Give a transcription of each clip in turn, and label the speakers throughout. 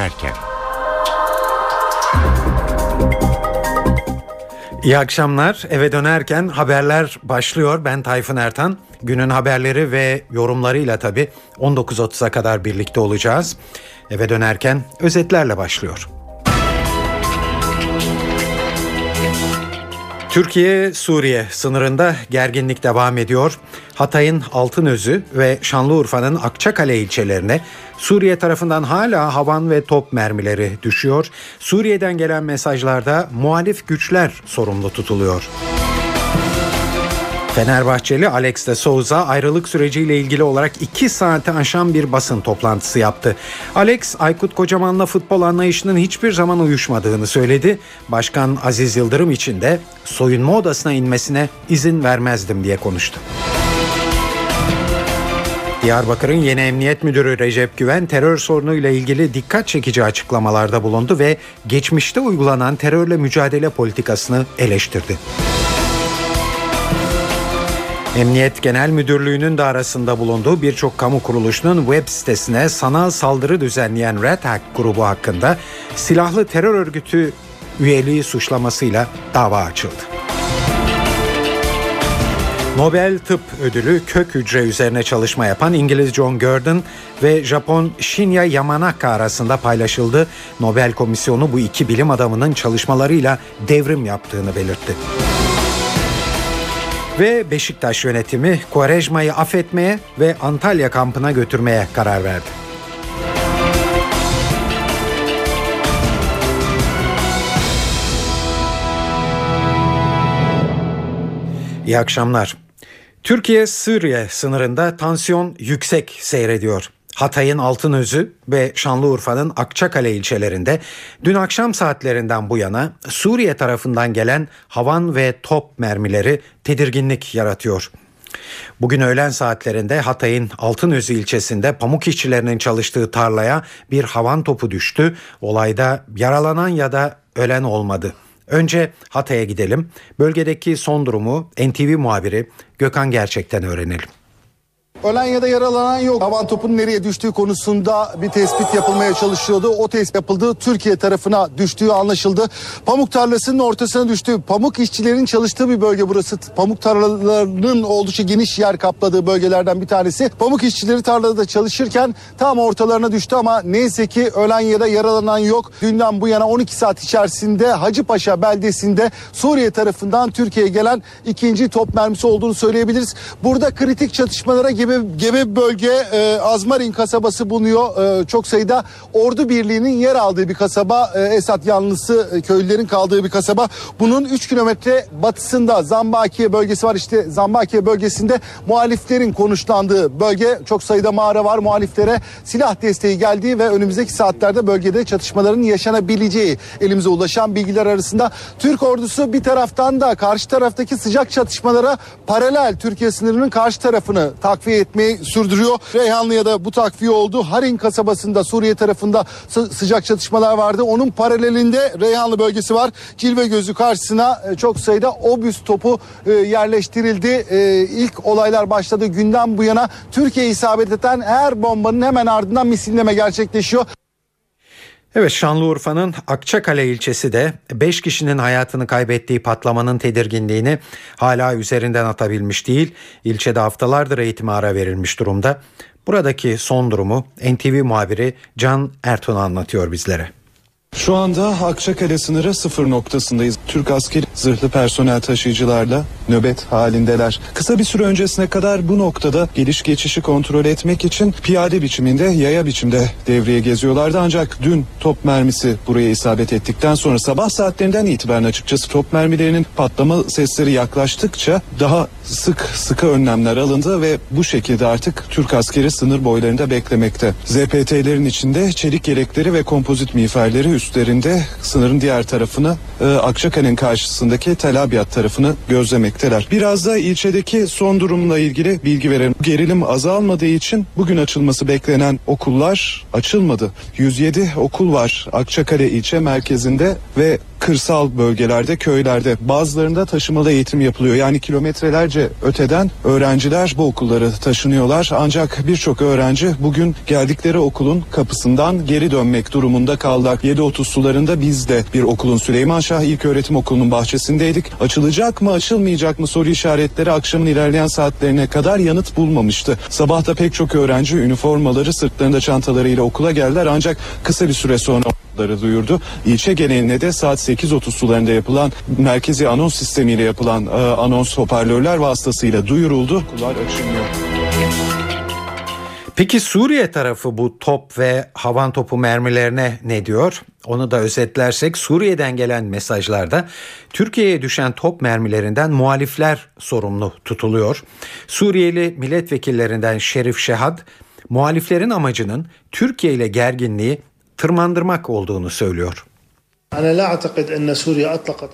Speaker 1: dönerken.
Speaker 2: İyi akşamlar. Eve dönerken haberler başlıyor. Ben Tayfun Ertan. Günün haberleri ve yorumlarıyla tabii 19.30'a kadar birlikte olacağız. Eve dönerken özetlerle başlıyor. Türkiye-Suriye sınırında gerginlik devam ediyor. Hatay'ın Altınözü ve Şanlıurfa'nın Akçakale ilçelerine Suriye tarafından hala havan ve top mermileri düşüyor. Suriye'den gelen mesajlarda muhalif güçler sorumlu tutuluyor. Fenerbahçeli Alex de Souza ayrılık süreciyle ilgili olarak 2 saate aşan bir basın toplantısı yaptı. Alex, Aykut Kocaman'la futbol anlayışının hiçbir zaman uyuşmadığını söyledi. Başkan Aziz Yıldırım için de soyunma odasına inmesine izin vermezdim diye konuştu. Diyarbakır'ın yeni emniyet müdürü Recep Güven terör sorunuyla ilgili dikkat çekici açıklamalarda bulundu ve geçmişte uygulanan terörle mücadele politikasını eleştirdi. Emniyet Genel Müdürlüğü'nün de arasında bulunduğu birçok kamu kuruluşunun web sitesine sanal saldırı düzenleyen Red Hack grubu hakkında silahlı terör örgütü üyeliği suçlamasıyla dava açıldı. Nobel Tıp Ödülü kök hücre üzerine çalışma yapan İngiliz John Gurdon ve Japon Shinya Yamanaka arasında paylaşıldı. Nobel Komisyonu bu iki bilim adamının çalışmalarıyla devrim yaptığını belirtti. Ve Beşiktaş yönetimi Quaresma'yı affetmeye ve Antalya kampına götürmeye karar verdi. İyi akşamlar. Türkiye-Suriye sınırında tansiyon yüksek seyrediyor. Hatay'ın Altınözü ve Şanlıurfa'nın Akçakale ilçelerinde dün akşam saatlerinden bu yana Suriye tarafından gelen havan ve top mermileri tedirginlik yaratıyor. Bugün öğlen saatlerinde Hatay'ın Altınözü ilçesinde pamuk işçilerinin çalıştığı tarlaya bir havan topu düştü. Olayda yaralanan ya da ölen olmadı. Önce Hatay'a gidelim. Bölgedeki son durumu NTV muhabiri Gökhan Gerçek'ten öğrenelim.
Speaker 3: Ölen ya da yaralanan yok. Havan topun nereye düştüğü konusunda bir tespit yapılmaya çalışıyordu. O tespit yapıldı. Türkiye tarafına düştüğü anlaşıldı. Pamuk tarlasının ortasına düştü. Pamuk işçilerin çalıştığı bir bölge burası. Pamuk tarlalarının oldukça geniş yer kapladığı bölgelerden bir tanesi. Pamuk işçileri tarlada çalışırken tam ortalarına düştü ama neyse ki ölen ya da yaralanan yok. Dünden bu yana 12 saat içerisinde Hacıpaşa beldesinde Suriye tarafından Türkiye'ye gelen ikinci top mermisi olduğunu söyleyebiliriz. Burada kritik çatışmalara gibi Gebe, Gebe bölge e, Azmarin kasabası bulunuyor. E, çok sayıda ordu birliğinin yer aldığı bir kasaba. E, Esat yanlısı e, köylülerin kaldığı bir kasaba. Bunun 3 kilometre batısında Zambakiye bölgesi var. İşte Zambakiye bölgesinde muhaliflerin konuşlandığı bölge. Çok sayıda mağara var. Muhaliflere silah desteği geldiği ve önümüzdeki saatlerde bölgede çatışmaların yaşanabileceği elimize ulaşan bilgiler arasında. Türk ordusu bir taraftan da karşı taraftaki sıcak çatışmalara paralel Türkiye sınırının karşı tarafını takviye etmeyi sürdürüyor. Reyhanlı'ya da bu takviye oldu. Harin kasabasında Suriye tarafında sı- sıcak çatışmalar vardı. Onun paralelinde Reyhanlı bölgesi var. Cilve gözü karşısına e, çok sayıda obüs topu e, yerleştirildi. E, ilk olaylar başladı günden bu yana Türkiye isabet eden her bombanın hemen ardından misilleme gerçekleşiyor.
Speaker 2: Evet Şanlıurfa'nın Akçakale ilçesi de 5 kişinin hayatını kaybettiği patlamanın tedirginliğini hala üzerinden atabilmiş değil. İlçede haftalardır eğitime ara verilmiş durumda. Buradaki son durumu NTV muhabiri Can Ertuğ anlatıyor bizlere.
Speaker 4: Şu anda Akçakale sınırı sıfır noktasındayız. Türk askeri zırhlı personel taşıyıcılarla nöbet halindeler. Kısa bir süre öncesine kadar bu noktada geliş geçişi kontrol etmek için piyade biçiminde, yaya biçimde devreye geziyorlardı. Ancak dün top mermisi buraya isabet ettikten sonra sabah saatlerinden itibaren açıkçası top mermilerinin patlama sesleri yaklaştıkça daha sık sıkı önlemler alındı ve bu şekilde artık Türk askeri sınır boylarında beklemekte. ZPT'lerin içinde çelik yelekleri ve kompozit miğferleri üstlerinde sınırın diğer tarafını e, Akçakale'nin karşısındaki Tel Abyad tarafını gözlemekteler. Biraz da ilçedeki son durumla ilgili bilgi verelim. Gerilim azalmadığı için bugün açılması beklenen okullar açılmadı. 107 okul var Akçakale ilçe merkezinde ve kırsal bölgelerde, köylerde. Bazılarında taşımalı eğitim yapılıyor. Yani kilometrelerce öteden öğrenciler bu okullara taşınıyorlar. Ancak birçok öğrenci bugün geldikleri okulun kapısından geri dönmek durumunda kaldılar. 7.30 sularında biz de bir okulun Süleymanşah İlköğretim Okulu'nun bahçesindeydik. Açılacak mı açılmayacak mı soru işaretleri akşamın ilerleyen saatlerine kadar yanıt bulmamıştı. Sabahta pek çok öğrenci üniformaları sırtlarında çantalarıyla okula geldiler ancak kısa bir süre sonra duyurdu. İlçe geneline de saat 8.30 sularında yapılan merkezi anons sistemiyle yapılan e, anons hoparlörler vasıtasıyla duyuruldu. Okullar açılmıyor.
Speaker 2: Peki Suriye tarafı bu top ve havan topu mermilerine ne diyor? Onu da özetlersek Suriye'den gelen mesajlarda Türkiye'ye düşen top mermilerinden muhalifler sorumlu tutuluyor. Suriyeli milletvekillerinden Şerif Şehad muhaliflerin amacının Türkiye ile gerginliği tırmandırmak olduğunu söylüyor.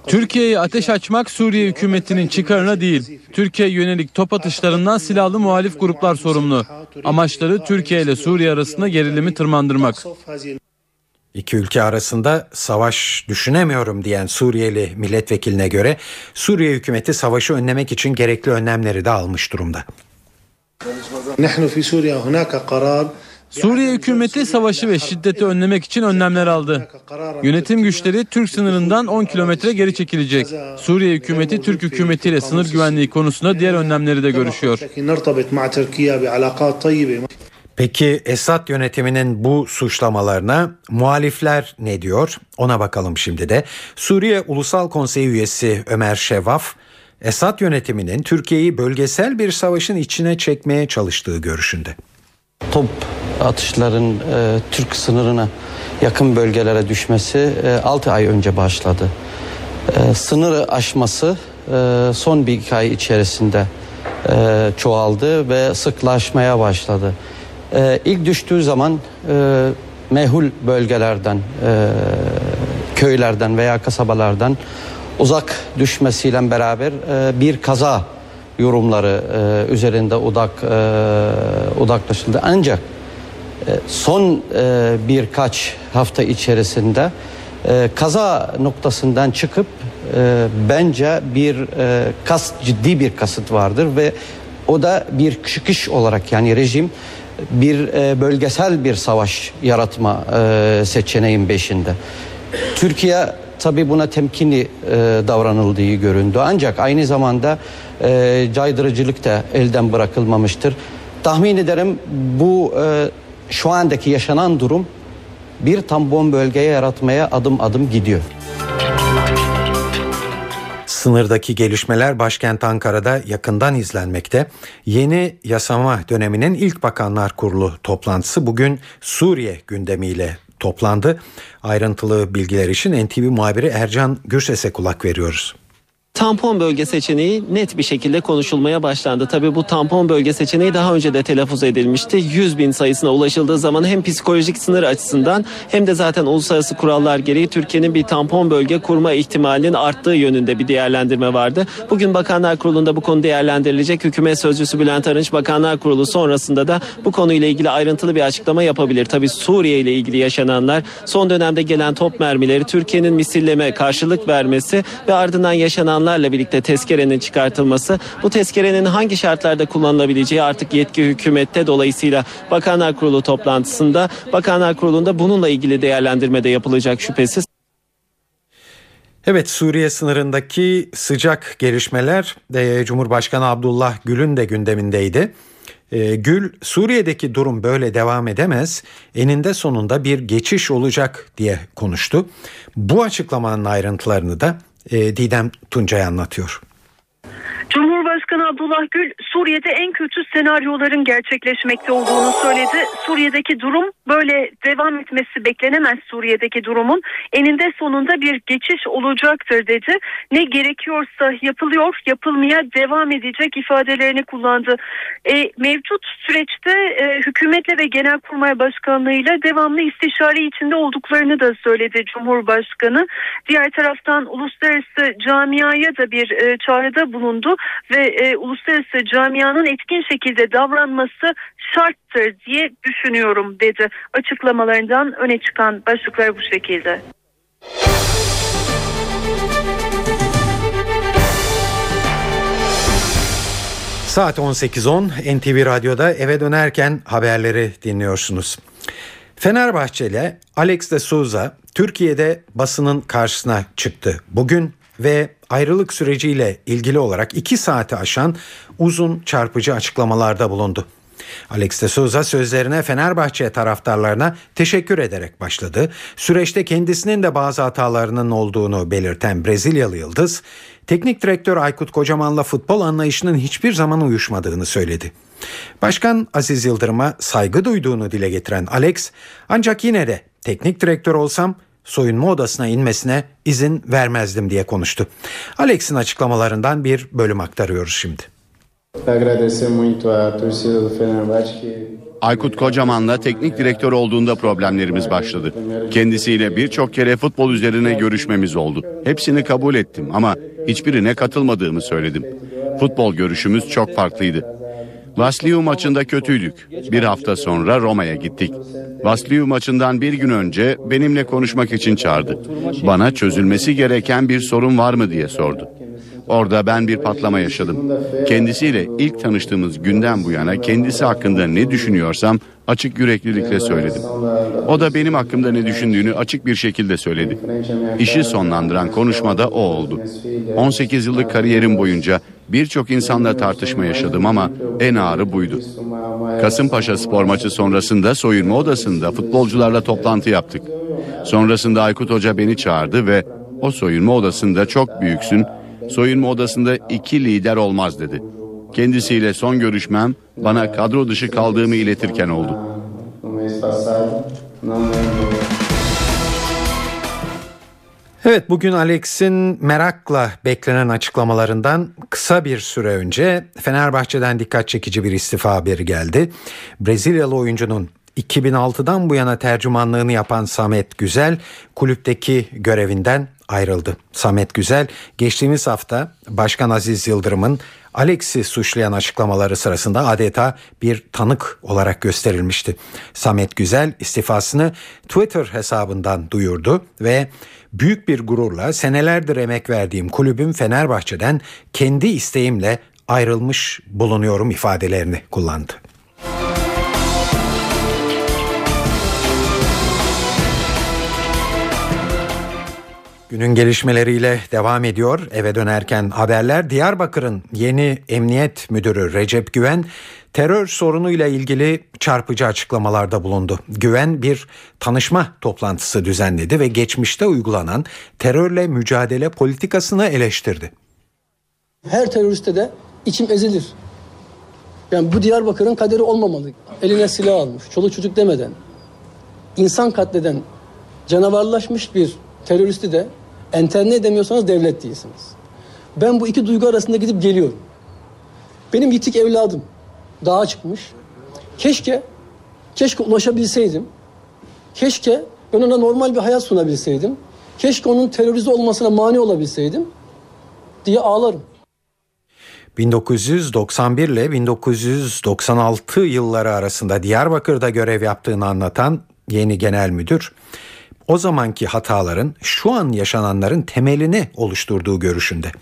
Speaker 1: Türkiye'ye ateş açmak Suriye hükümetinin çıkarına değil. Türkiye yönelik top atışlarından silahlı muhalif gruplar sorumlu. Amaçları Türkiye ile Suriye arasında gerilimi tırmandırmak.
Speaker 2: İki ülke arasında savaş düşünemiyorum diyen Suriyeli milletvekiline göre Suriye hükümeti savaşı önlemek için gerekli önlemleri de almış durumda.
Speaker 1: Suriye hükümeti savaşı ve şiddeti önlemek için önlemler aldı. Yönetim güçleri Türk sınırından 10 kilometre geri çekilecek. Suriye hükümeti Türk hükümetiyle sınır güvenliği konusunda diğer önlemleri de görüşüyor.
Speaker 2: Peki Esad yönetiminin bu suçlamalarına muhalifler ne diyor? Ona bakalım şimdi de. Suriye Ulusal Konseyi üyesi Ömer Şevaf, Esad yönetiminin Türkiye'yi bölgesel bir savaşın içine çekmeye çalıştığı görüşünde.
Speaker 5: Top atışların e, Türk sınırına yakın bölgelere düşmesi e, 6 ay önce başladı. E, sınırı aşması e, son bir ay içerisinde e, çoğaldı ve sıklaşmaya başladı. E, ilk düştüğü zaman e, mehul bölgelerden, e, köylerden veya kasabalardan uzak düşmesiyle beraber e, bir kaza yorumları e, üzerinde odak e, odaklaşıldı. Ancak e, son e, birkaç hafta içerisinde e, kaza noktasından çıkıp e, bence bir e, kas ciddi bir kasıt vardır ve o da bir çıkış olarak yani rejim bir e, bölgesel bir savaş yaratma e, seçeneğin beşinde. Türkiye tabi buna temkinli e, davranıldığı göründü. Ancak aynı zamanda e, caydırıcılık da elden bırakılmamıştır. Tahmin ederim bu e, şu andaki yaşanan durum bir tampon bölgeye yaratmaya adım adım gidiyor.
Speaker 2: Sınırdaki gelişmeler başkent Ankara'da yakından izlenmekte. Yeni yasama döneminin ilk Bakanlar Kurulu toplantısı bugün Suriye gündemiyle toplandı. Ayrıntılı bilgiler için NTV muhabiri Ercan Gürses'e kulak veriyoruz
Speaker 6: tampon bölge seçeneği net bir şekilde konuşulmaya başlandı. Tabii bu tampon bölge seçeneği daha önce de telaffuz edilmişti. 100 bin sayısına ulaşıldığı zaman hem psikolojik sınır açısından hem de zaten uluslararası kurallar gereği Türkiye'nin bir tampon bölge kurma ihtimalinin arttığı yönünde bir değerlendirme vardı. Bugün Bakanlar Kurulu'nda bu konu değerlendirilecek. Hükümet Sözcüsü Bülent Arınç Bakanlar Kurulu sonrasında da bu konuyla ilgili ayrıntılı bir açıklama yapabilir. Tabii Suriye ile ilgili yaşananlar son dönemde gelen top mermileri Türkiye'nin misilleme karşılık vermesi ve ardından yaşanan kanunlarla birlikte tezkerenin çıkartılması, bu tezkerenin hangi şartlarda kullanılabileceği artık yetki hükümette dolayısıyla Bakanlar Kurulu toplantısında Bakanlar Kurulu'nda bununla ilgili değerlendirme de yapılacak şüphesiz.
Speaker 2: Evet Suriye sınırındaki sıcak gelişmeler de Cumhurbaşkanı Abdullah Gül'ün de gündemindeydi. E, Gül Suriye'deki durum böyle devam edemez eninde sonunda bir geçiş olacak diye konuştu. Bu açıklamanın ayrıntılarını da e, Didem Tuncay anlatıyor.
Speaker 7: Cumhurbaşkanı Abdullah Gül Suriye'de en kötü senaryoların gerçekleşmekte olduğunu söyledi. Suriye'deki durum böyle devam etmesi beklenemez Suriye'deki durumun. Eninde sonunda bir geçiş olacaktır dedi. Ne gerekiyorsa yapılıyor, yapılmaya devam edecek ifadelerini kullandı. E, mevcut süreçte e, hükümetle ve genelkurmay başkanlığıyla devamlı istişare içinde olduklarını da söyledi Cumhurbaşkanı. Diğer taraftan uluslararası camiaya da bir e, çağrıda bulundu ve e, uluslararası camianın etkin şekilde davranması şarttır diye düşünüyorum dedi. Açıklamalarından öne çıkan başlıklar bu şekilde.
Speaker 2: Saat 18.10 NTV Radyo'da eve dönerken haberleri dinliyorsunuz. Fenerbahçeli Alex de Souza Türkiye'de basının karşısına çıktı bugün ve ayrılık süreciyle ilgili olarak 2 saati aşan uzun çarpıcı açıklamalarda bulundu. Alex de Souza sözlerine Fenerbahçe taraftarlarına teşekkür ederek başladı. Süreçte kendisinin de bazı hatalarının olduğunu belirten Brezilyalı Yıldız, teknik direktör Aykut Kocaman'la futbol anlayışının hiçbir zaman uyuşmadığını söyledi. Başkan Aziz Yıldırım'a saygı duyduğunu dile getiren Alex, ancak yine de teknik direktör olsam soyunma odasına inmesine izin vermezdim diye konuştu. Alex'in açıklamalarından bir bölüm aktarıyoruz şimdi.
Speaker 8: Aykut Kocaman'la teknik direktör olduğunda problemlerimiz başladı. Kendisiyle birçok kere futbol üzerine görüşmemiz oldu. Hepsini kabul ettim ama hiçbirine katılmadığımı söyledim. Futbol görüşümüz çok farklıydı. Vasliu maçında kötüydük. Bir hafta sonra Roma'ya gittik. Vasliu maçından bir gün önce benimle konuşmak için çağırdı. Bana çözülmesi gereken bir sorun var mı diye sordu. Orada ben bir patlama yaşadım. Kendisiyle ilk tanıştığımız günden bu yana kendisi hakkında ne düşünüyorsam açık yüreklilikle söyledim. O da benim hakkımda ne düşündüğünü açık bir şekilde söyledi. İşi sonlandıran konuşmada o oldu. 18 yıllık kariyerim boyunca birçok insanla tartışma yaşadım ama en ağırı buydu. Kasımpaşa spor maçı sonrasında soyunma odasında futbolcularla toplantı yaptık. Sonrasında Aykut Hoca beni çağırdı ve o soyunma odasında çok büyüksün, soyunma odasında iki lider olmaz dedi. Kendisiyle son görüşmem bana kadro dışı kaldığımı iletirken oldu.
Speaker 2: Evet bugün Alex'in merakla beklenen açıklamalarından kısa bir süre önce Fenerbahçe'den dikkat çekici bir istifa haberi geldi. Brezilyalı oyuncunun 2006'dan bu yana tercümanlığını yapan Samet Güzel kulüpteki görevinden ayrıldı. Samet Güzel geçtiğimiz hafta Başkan Aziz Yıldırım'ın Alex'i suçlayan açıklamaları sırasında adeta bir tanık olarak gösterilmişti. Samet Güzel istifasını Twitter hesabından duyurdu ve büyük bir gururla senelerdir emek verdiğim kulübüm Fenerbahçe'den kendi isteğimle ayrılmış bulunuyorum ifadelerini kullandı. Günün gelişmeleriyle devam ediyor. Eve dönerken haberler Diyarbakır'ın yeni emniyet müdürü Recep Güven terör sorunuyla ilgili çarpıcı açıklamalarda bulundu. Güven bir tanışma toplantısı düzenledi ve geçmişte uygulanan terörle mücadele politikasını eleştirdi.
Speaker 9: Her teröriste de içim ezilir. Yani bu Diyarbakır'ın kaderi olmamalı. Eline silah almış, çoluk çocuk demeden. insan katleden, canavarlaşmış bir teröristi de enterne edemiyorsanız devlet değilsiniz. Ben bu iki duygu arasında gidip geliyorum. Benim yitik evladım dağa çıkmış. Keşke, keşke ulaşabilseydim. Keşke ben ona normal bir hayat sunabilseydim. Keşke onun terörize olmasına mani olabilseydim diye ağlarım.
Speaker 2: 1991 ile 1996 yılları arasında Diyarbakır'da görev yaptığını anlatan yeni genel müdür o zamanki hataların şu an yaşananların temelini oluşturduğu görüşünde.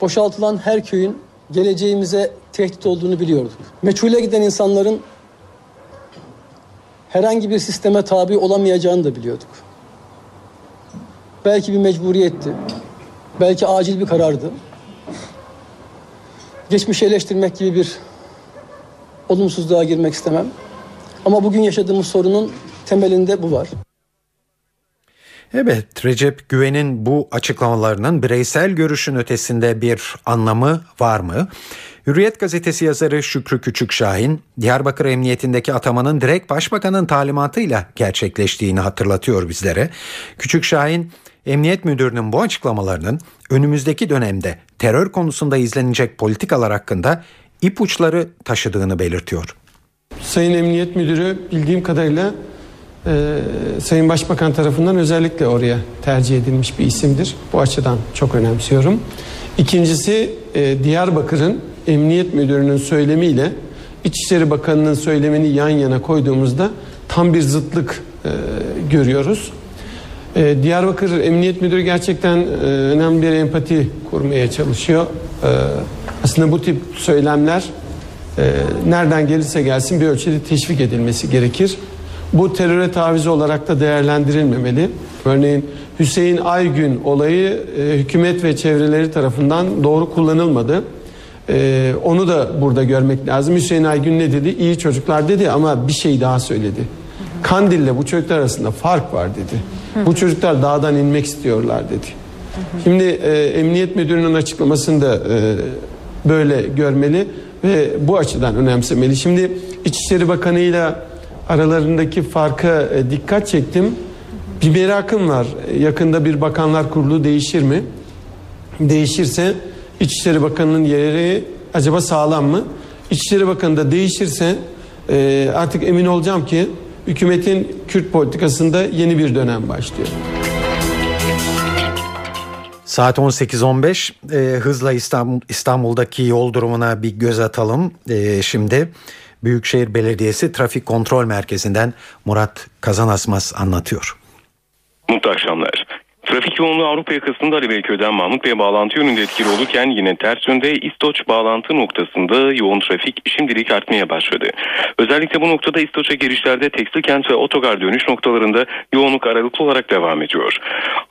Speaker 9: Boşaltılan her köyün geleceğimize tehdit olduğunu biliyorduk. Meçhule giden insanların herhangi bir sisteme tabi olamayacağını da biliyorduk. Belki bir mecburiyetti. Belki acil bir karardı. Geçmişi eleştirmek gibi bir olumsuzluğa girmek istemem. Ama bugün yaşadığımız sorunun temelinde bu var.
Speaker 2: Evet Recep Güven'in bu açıklamalarının bireysel görüşün ötesinde bir anlamı var mı? Hürriyet gazetesi yazarı Şükrü Küçükşahin, Diyarbakır Emniyetindeki atamanın direkt başbakanın talimatıyla gerçekleştiğini hatırlatıyor bizlere. Küçükşahin, Emniyet Müdürü'nün bu açıklamalarının önümüzdeki dönemde terör konusunda izlenecek politikalar hakkında ipuçları taşıdığını belirtiyor.
Speaker 10: Sayın Emniyet Müdürü bildiğim kadarıyla e, Sayın Başbakan tarafından özellikle oraya tercih edilmiş bir isimdir. Bu açıdan çok önemsiyorum. İkincisi e, Diyarbakır'ın Emniyet Müdürü'nün söylemiyle İçişleri Bakanı'nın söylemini yan yana koyduğumuzda tam bir zıtlık e, görüyoruz. E, Diyarbakır Emniyet Müdürü gerçekten e, önemli bir empati kurmaya çalışıyor. E, Aslında bu tip söylemler e, nereden gelirse gelsin bir ölçüde teşvik edilmesi gerekir. Bu teröre taviz olarak da değerlendirilmemeli. Örneğin Hüseyin Aygün olayı e, hükümet ve çevreleri tarafından doğru kullanılmadı. E, onu da burada görmek lazım. Hüseyin Aygün ne dedi? İyi çocuklar dedi ama bir şey daha söyledi. Kandil'le bu çocuklar arasında fark var dedi. Bu çocuklar dağdan inmek istiyorlar dedi. Şimdi e, Emniyet Müdürü'nün açıklamasını da e, böyle görmeli ve bu açıdan önemsemeli. Şimdi İçişleri Bakanı ile aralarındaki farka e, dikkat çektim. Bir merakım var. Yakında bir bakanlar kurulu değişir mi? Değişirse İçişleri Bakanı'nın yeri acaba sağlam mı? İçişleri Bakanı da değişirse e, artık emin olacağım ki hükümetin Kürt politikasında yeni bir dönem başlıyor.
Speaker 2: Saat 18.15 e, hızla İstanbul, İstanbul'daki yol durumuna bir göz atalım. E, şimdi Büyükşehir Belediyesi Trafik Kontrol Merkezi'nden Murat Kazanasmaz anlatıyor.
Speaker 11: Mutlu akşamlar. Trafik yoğunluğu Avrupa yakasında Ali Beyköy'den Mahmut Bey bağlantı yönünde etkili olurken yine ters yönde İstoç bağlantı noktasında yoğun trafik şimdilik artmaya başladı. Özellikle bu noktada İstoç'a girişlerde tekstil kent ve otogar dönüş noktalarında yoğunluk aralıklı olarak devam ediyor.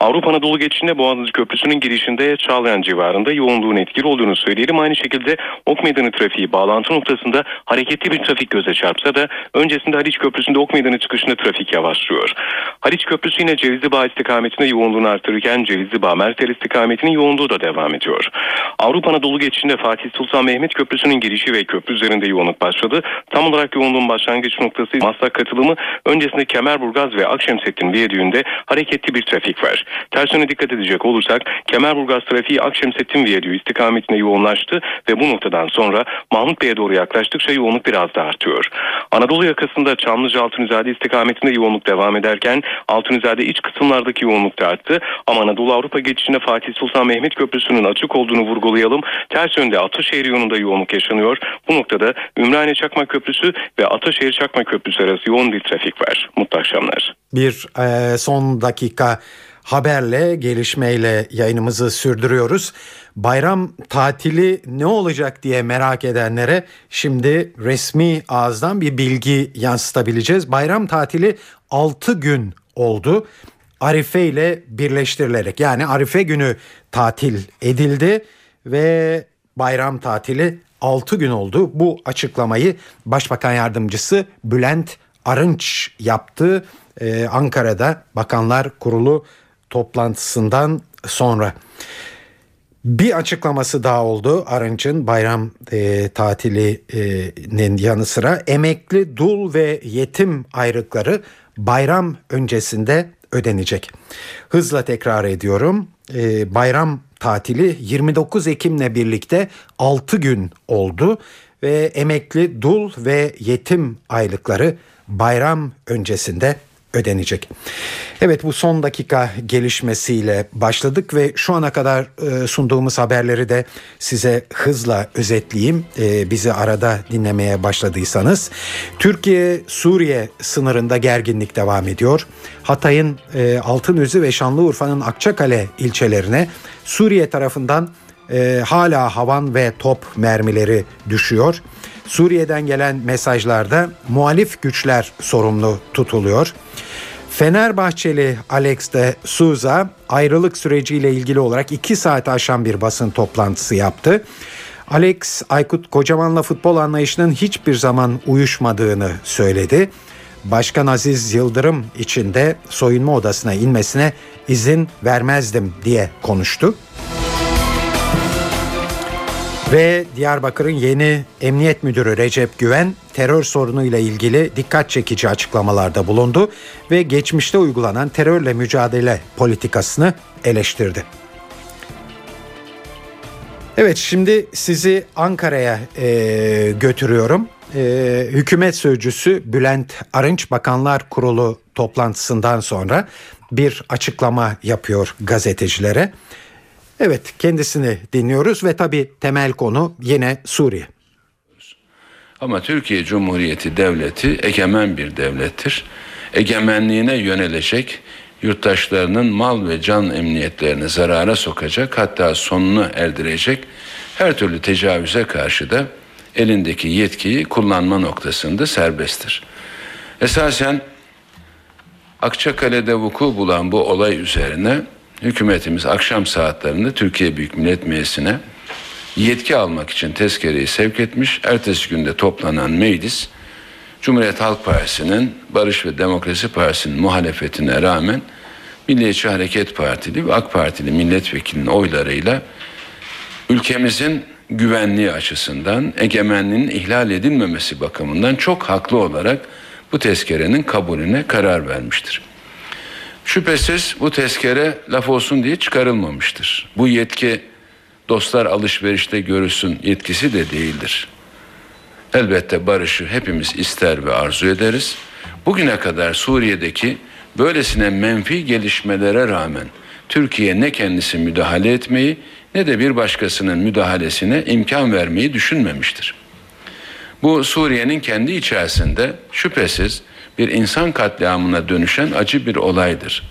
Speaker 11: Avrupa Anadolu geçişinde Boğaziçi Köprüsü'nün girişinde Çağlayan civarında yoğunluğun etkili olduğunu söyleyelim. Aynı şekilde Ok Meydanı trafiği bağlantı noktasında hareketli bir trafik göze çarpsa da öncesinde Haliç Köprüsü'nde Ok Meydanı çıkışında trafik yavaşlıyor. Haliç Köprüsü yine Cevizli Bağ istikametinde yoğunluğunu artırırken Cevizli Bağ Mertel istikametinin yoğunluğu da devam ediyor. Avrupa Anadolu geçişinde Fatih Sultan Mehmet Köprüsü'nün girişi ve köprü üzerinde yoğunluk başladı. Tam olarak yoğunluğun başlangıç noktası Maslak katılımı öncesinde Kemerburgaz ve Akşemsettin Viyadüğü'nde hareketli bir trafik var. Ters yöne dikkat edecek olursak Kemerburgaz trafiği Akşemsettin Viyadüğü istikametine yoğunlaştı ve bu noktadan sonra Mahmut Bey'e doğru yaklaştıkça yoğunluk biraz da artıyor. Anadolu yakasında Çamlıca Altunizade istikametinde yoğunluk devam ederken Altunizade iç kısımlardaki yoğunluk da arttı. Ama Anadolu Avrupa geçişinde Fatih Sultan Mehmet Köprüsü'nün açık olduğunu vurgulayalım. Ters yönde Ataşehir yolunda yoğunluk yaşanıyor. Bu noktada Ümraniye Çakmak Köprüsü ve Ataşehir Çakmak Köprüsü arası yoğun bir trafik var. Mutlu akşamlar.
Speaker 2: Bir e, son dakika haberle gelişmeyle yayınımızı sürdürüyoruz. Bayram tatili ne olacak diye merak edenlere şimdi resmi ağızdan bir bilgi yansıtabileceğiz. Bayram tatili 6 gün oldu. Arife ile birleştirilerek yani Arife günü tatil edildi ve bayram tatili 6 gün oldu. Bu açıklamayı Başbakan Yardımcısı Bülent Arınç yaptı ee, Ankara'da Bakanlar Kurulu toplantısından sonra. Bir açıklaması daha oldu Arınç'ın bayram e, tatilinin yanı sıra emekli dul ve yetim ayrıkları bayram öncesinde ödenecek. Hızla tekrar ediyorum e, bayram tatili 29 Ekim'le birlikte 6 gün oldu ve emekli dul ve yetim aylıkları bayram öncesinde ödenecek. Evet bu son dakika gelişmesiyle başladık ve şu ana kadar e, sunduğumuz haberleri de size hızla özetleyeyim. E, bizi arada dinlemeye başladıysanız. Türkiye-Suriye sınırında gerginlik devam ediyor. Hatay'ın e, Altınözü ve Şanlıurfa'nın Akçakale ilçelerine Suriye tarafından e, hala havan ve top mermileri düşüyor. Suriye'den gelen mesajlarda muhalif güçler sorumlu tutuluyor. Fenerbahçeli Alex de Souza ayrılık süreciyle ilgili olarak 2 saat aşan bir basın toplantısı yaptı. Alex Aykut Kocaman'la futbol anlayışının hiçbir zaman uyuşmadığını söyledi. Başkan Aziz Yıldırım için de soyunma odasına inmesine izin vermezdim diye konuştu. Ve Diyarbakır'ın yeni Emniyet Müdürü Recep Güven terör sorunuyla ilgili dikkat çekici açıklamalarda bulundu ve geçmişte uygulanan terörle mücadele politikasını eleştirdi. Evet şimdi sizi Ankara'ya e, götürüyorum. E, hükümet sözcüsü Bülent Arınç Bakanlar Kurulu toplantısından sonra bir açıklama yapıyor gazetecilere. Evet kendisini dinliyoruz ve tabi temel konu yine Suriye.
Speaker 12: Ama Türkiye Cumhuriyeti Devleti egemen bir devlettir. Egemenliğine yönelecek yurttaşlarının mal ve can emniyetlerini zarara sokacak hatta sonunu erdirecek her türlü tecavüze karşı da elindeki yetkiyi kullanma noktasında serbesttir. Esasen Akçakale'de vuku bulan bu olay üzerine hükümetimiz akşam saatlerinde Türkiye Büyük Millet Meclisi'ne yetki almak için tezkereyi sevk etmiş. Ertesi günde toplanan meclis Cumhuriyet Halk Partisi'nin Barış ve Demokrasi Partisi'nin muhalefetine rağmen Milliyetçi Hareket Partili ve AK Partili milletvekilinin oylarıyla ülkemizin güvenliği açısından egemenliğinin ihlal edilmemesi bakımından çok haklı olarak bu tezkerenin kabulüne karar vermiştir. Şüphesiz bu tezkere laf olsun diye çıkarılmamıştır. Bu yetki dostlar alışverişte görülsün yetkisi de değildir. Elbette barışı hepimiz ister ve arzu ederiz. Bugüne kadar Suriye'deki böylesine menfi gelişmelere rağmen Türkiye ne kendisi müdahale etmeyi ne de bir başkasının müdahalesine imkan vermeyi düşünmemiştir. Bu Suriye'nin kendi içerisinde şüphesiz bir insan katliamına dönüşen acı bir olaydır.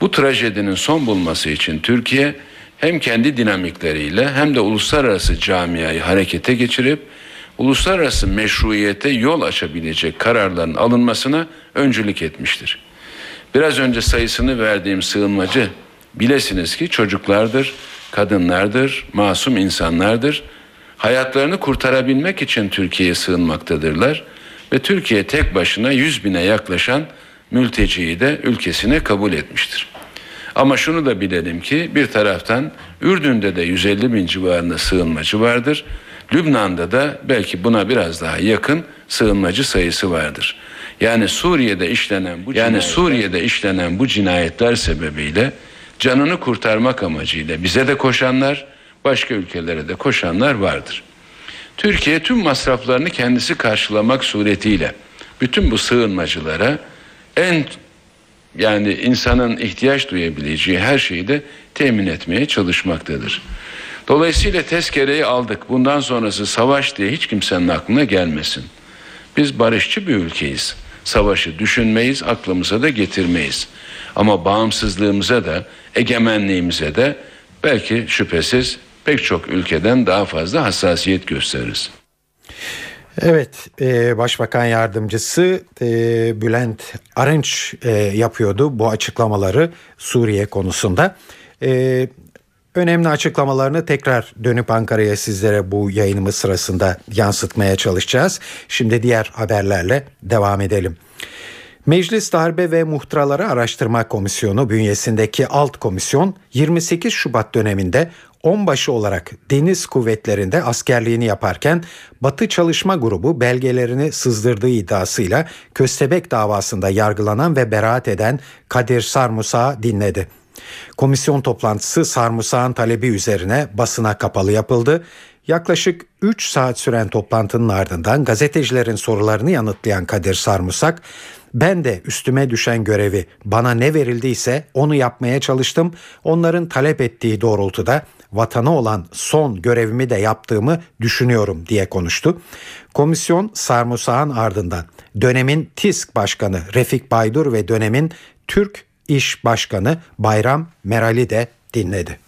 Speaker 12: Bu trajedinin son bulması için Türkiye hem kendi dinamikleriyle hem de uluslararası camiayı harekete geçirip uluslararası meşruiyete yol açabilecek kararların alınmasına öncülük etmiştir. Biraz önce sayısını verdiğim sığınmacı bilesiniz ki çocuklardır, kadınlardır, masum insanlardır. Hayatlarını kurtarabilmek için Türkiye'ye sığınmaktadırlar ve Türkiye tek başına 100 bine yaklaşan mülteciyi de ülkesine kabul etmiştir. Ama şunu da bilelim ki bir taraftan Ürdün'de de 150 bin civarında sığınmacı vardır. Lübnan'da da belki buna biraz daha yakın sığınmacı sayısı vardır. Yani Suriye'de işlenen bu yani Suriye'de işlenen bu cinayetler sebebiyle canını kurtarmak amacıyla bize de koşanlar, başka ülkelere de koşanlar vardır. Türkiye tüm masraflarını kendisi karşılamak suretiyle bütün bu sığınmacılara en yani insanın ihtiyaç duyabileceği her şeyi de temin etmeye çalışmaktadır. Dolayısıyla tezkereyi aldık. Bundan sonrası savaş diye hiç kimsenin aklına gelmesin. Biz barışçı bir ülkeyiz. Savaşı düşünmeyiz, aklımıza da getirmeyiz. Ama bağımsızlığımıza da, egemenliğimize de belki şüphesiz pek çok ülkeden daha fazla hassasiyet gösteririz.
Speaker 2: Evet, e, Başbakan Yardımcısı e, Bülent Arınç e, yapıyordu bu açıklamaları Suriye konusunda. E, önemli açıklamalarını tekrar dönüp Ankara'ya sizlere bu yayınımız sırasında yansıtmaya çalışacağız. Şimdi diğer haberlerle devam edelim. Meclis Darbe ve Muhtıraları Araştırma Komisyonu bünyesindeki alt komisyon 28 Şubat döneminde onbaşı olarak deniz kuvvetlerinde askerliğini yaparken Batı Çalışma Grubu belgelerini sızdırdığı iddiasıyla Köstebek davasında yargılanan ve beraat eden Kadir Sarmusak'ı dinledi. Komisyon toplantısı Sarmusak'ın talebi üzerine basına kapalı yapıldı. Yaklaşık 3 saat süren toplantının ardından gazetecilerin sorularını yanıtlayan Kadir Sarmusak, ben de üstüme düşen görevi bana ne verildiyse onu yapmaya çalıştım. Onların talep ettiği doğrultuda vatana olan son görevimi de yaptığımı düşünüyorum diye konuştu. Komisyon Sarmusak'ın ardından dönemin TİSK Başkanı Refik Baydur ve dönemin Türk İş Başkanı Bayram Meral'i de dinledi.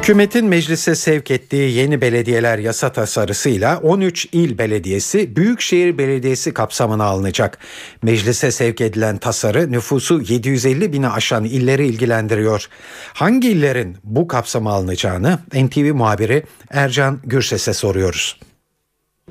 Speaker 2: Hükümetin meclise sevk ettiği yeni belediyeler yasa tasarısıyla 13 il belediyesi Büyükşehir Belediyesi kapsamına alınacak. Meclise sevk edilen tasarı nüfusu 750 bini aşan illeri ilgilendiriyor. Hangi illerin bu kapsama alınacağını NTV muhabiri Ercan Gürses'e soruyoruz.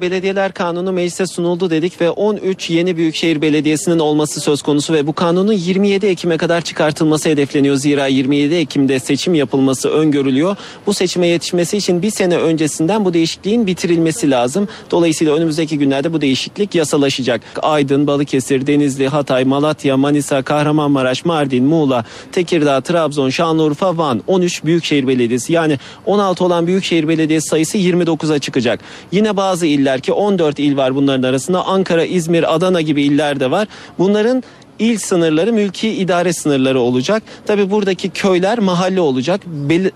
Speaker 6: Belediyeler Kanunu meclise sunuldu dedik ve 13 yeni büyükşehir belediyesinin olması söz konusu ve bu kanunun 27 Ekim'e kadar çıkartılması hedefleniyor. Zira 27 Ekim'de seçim yapılması öngörülüyor. Bu seçime yetişmesi için bir sene öncesinden bu değişikliğin bitirilmesi lazım. Dolayısıyla önümüzdeki günlerde bu değişiklik yasalaşacak. Aydın, Balıkesir, Denizli, Hatay, Malatya, Manisa, Kahramanmaraş, Mardin, Muğla, Tekirdağ, Trabzon, Şanlıurfa, Van 13 büyükşehir belediyesi yani 16 olan büyükşehir belediyesi sayısı 29'a çıkacak. Yine bazı iller iller ki 14 il var bunların arasında. Ankara, İzmir, Adana gibi iller de var. Bunların il sınırları mülki idare sınırları olacak. Tabi buradaki köyler mahalle olacak.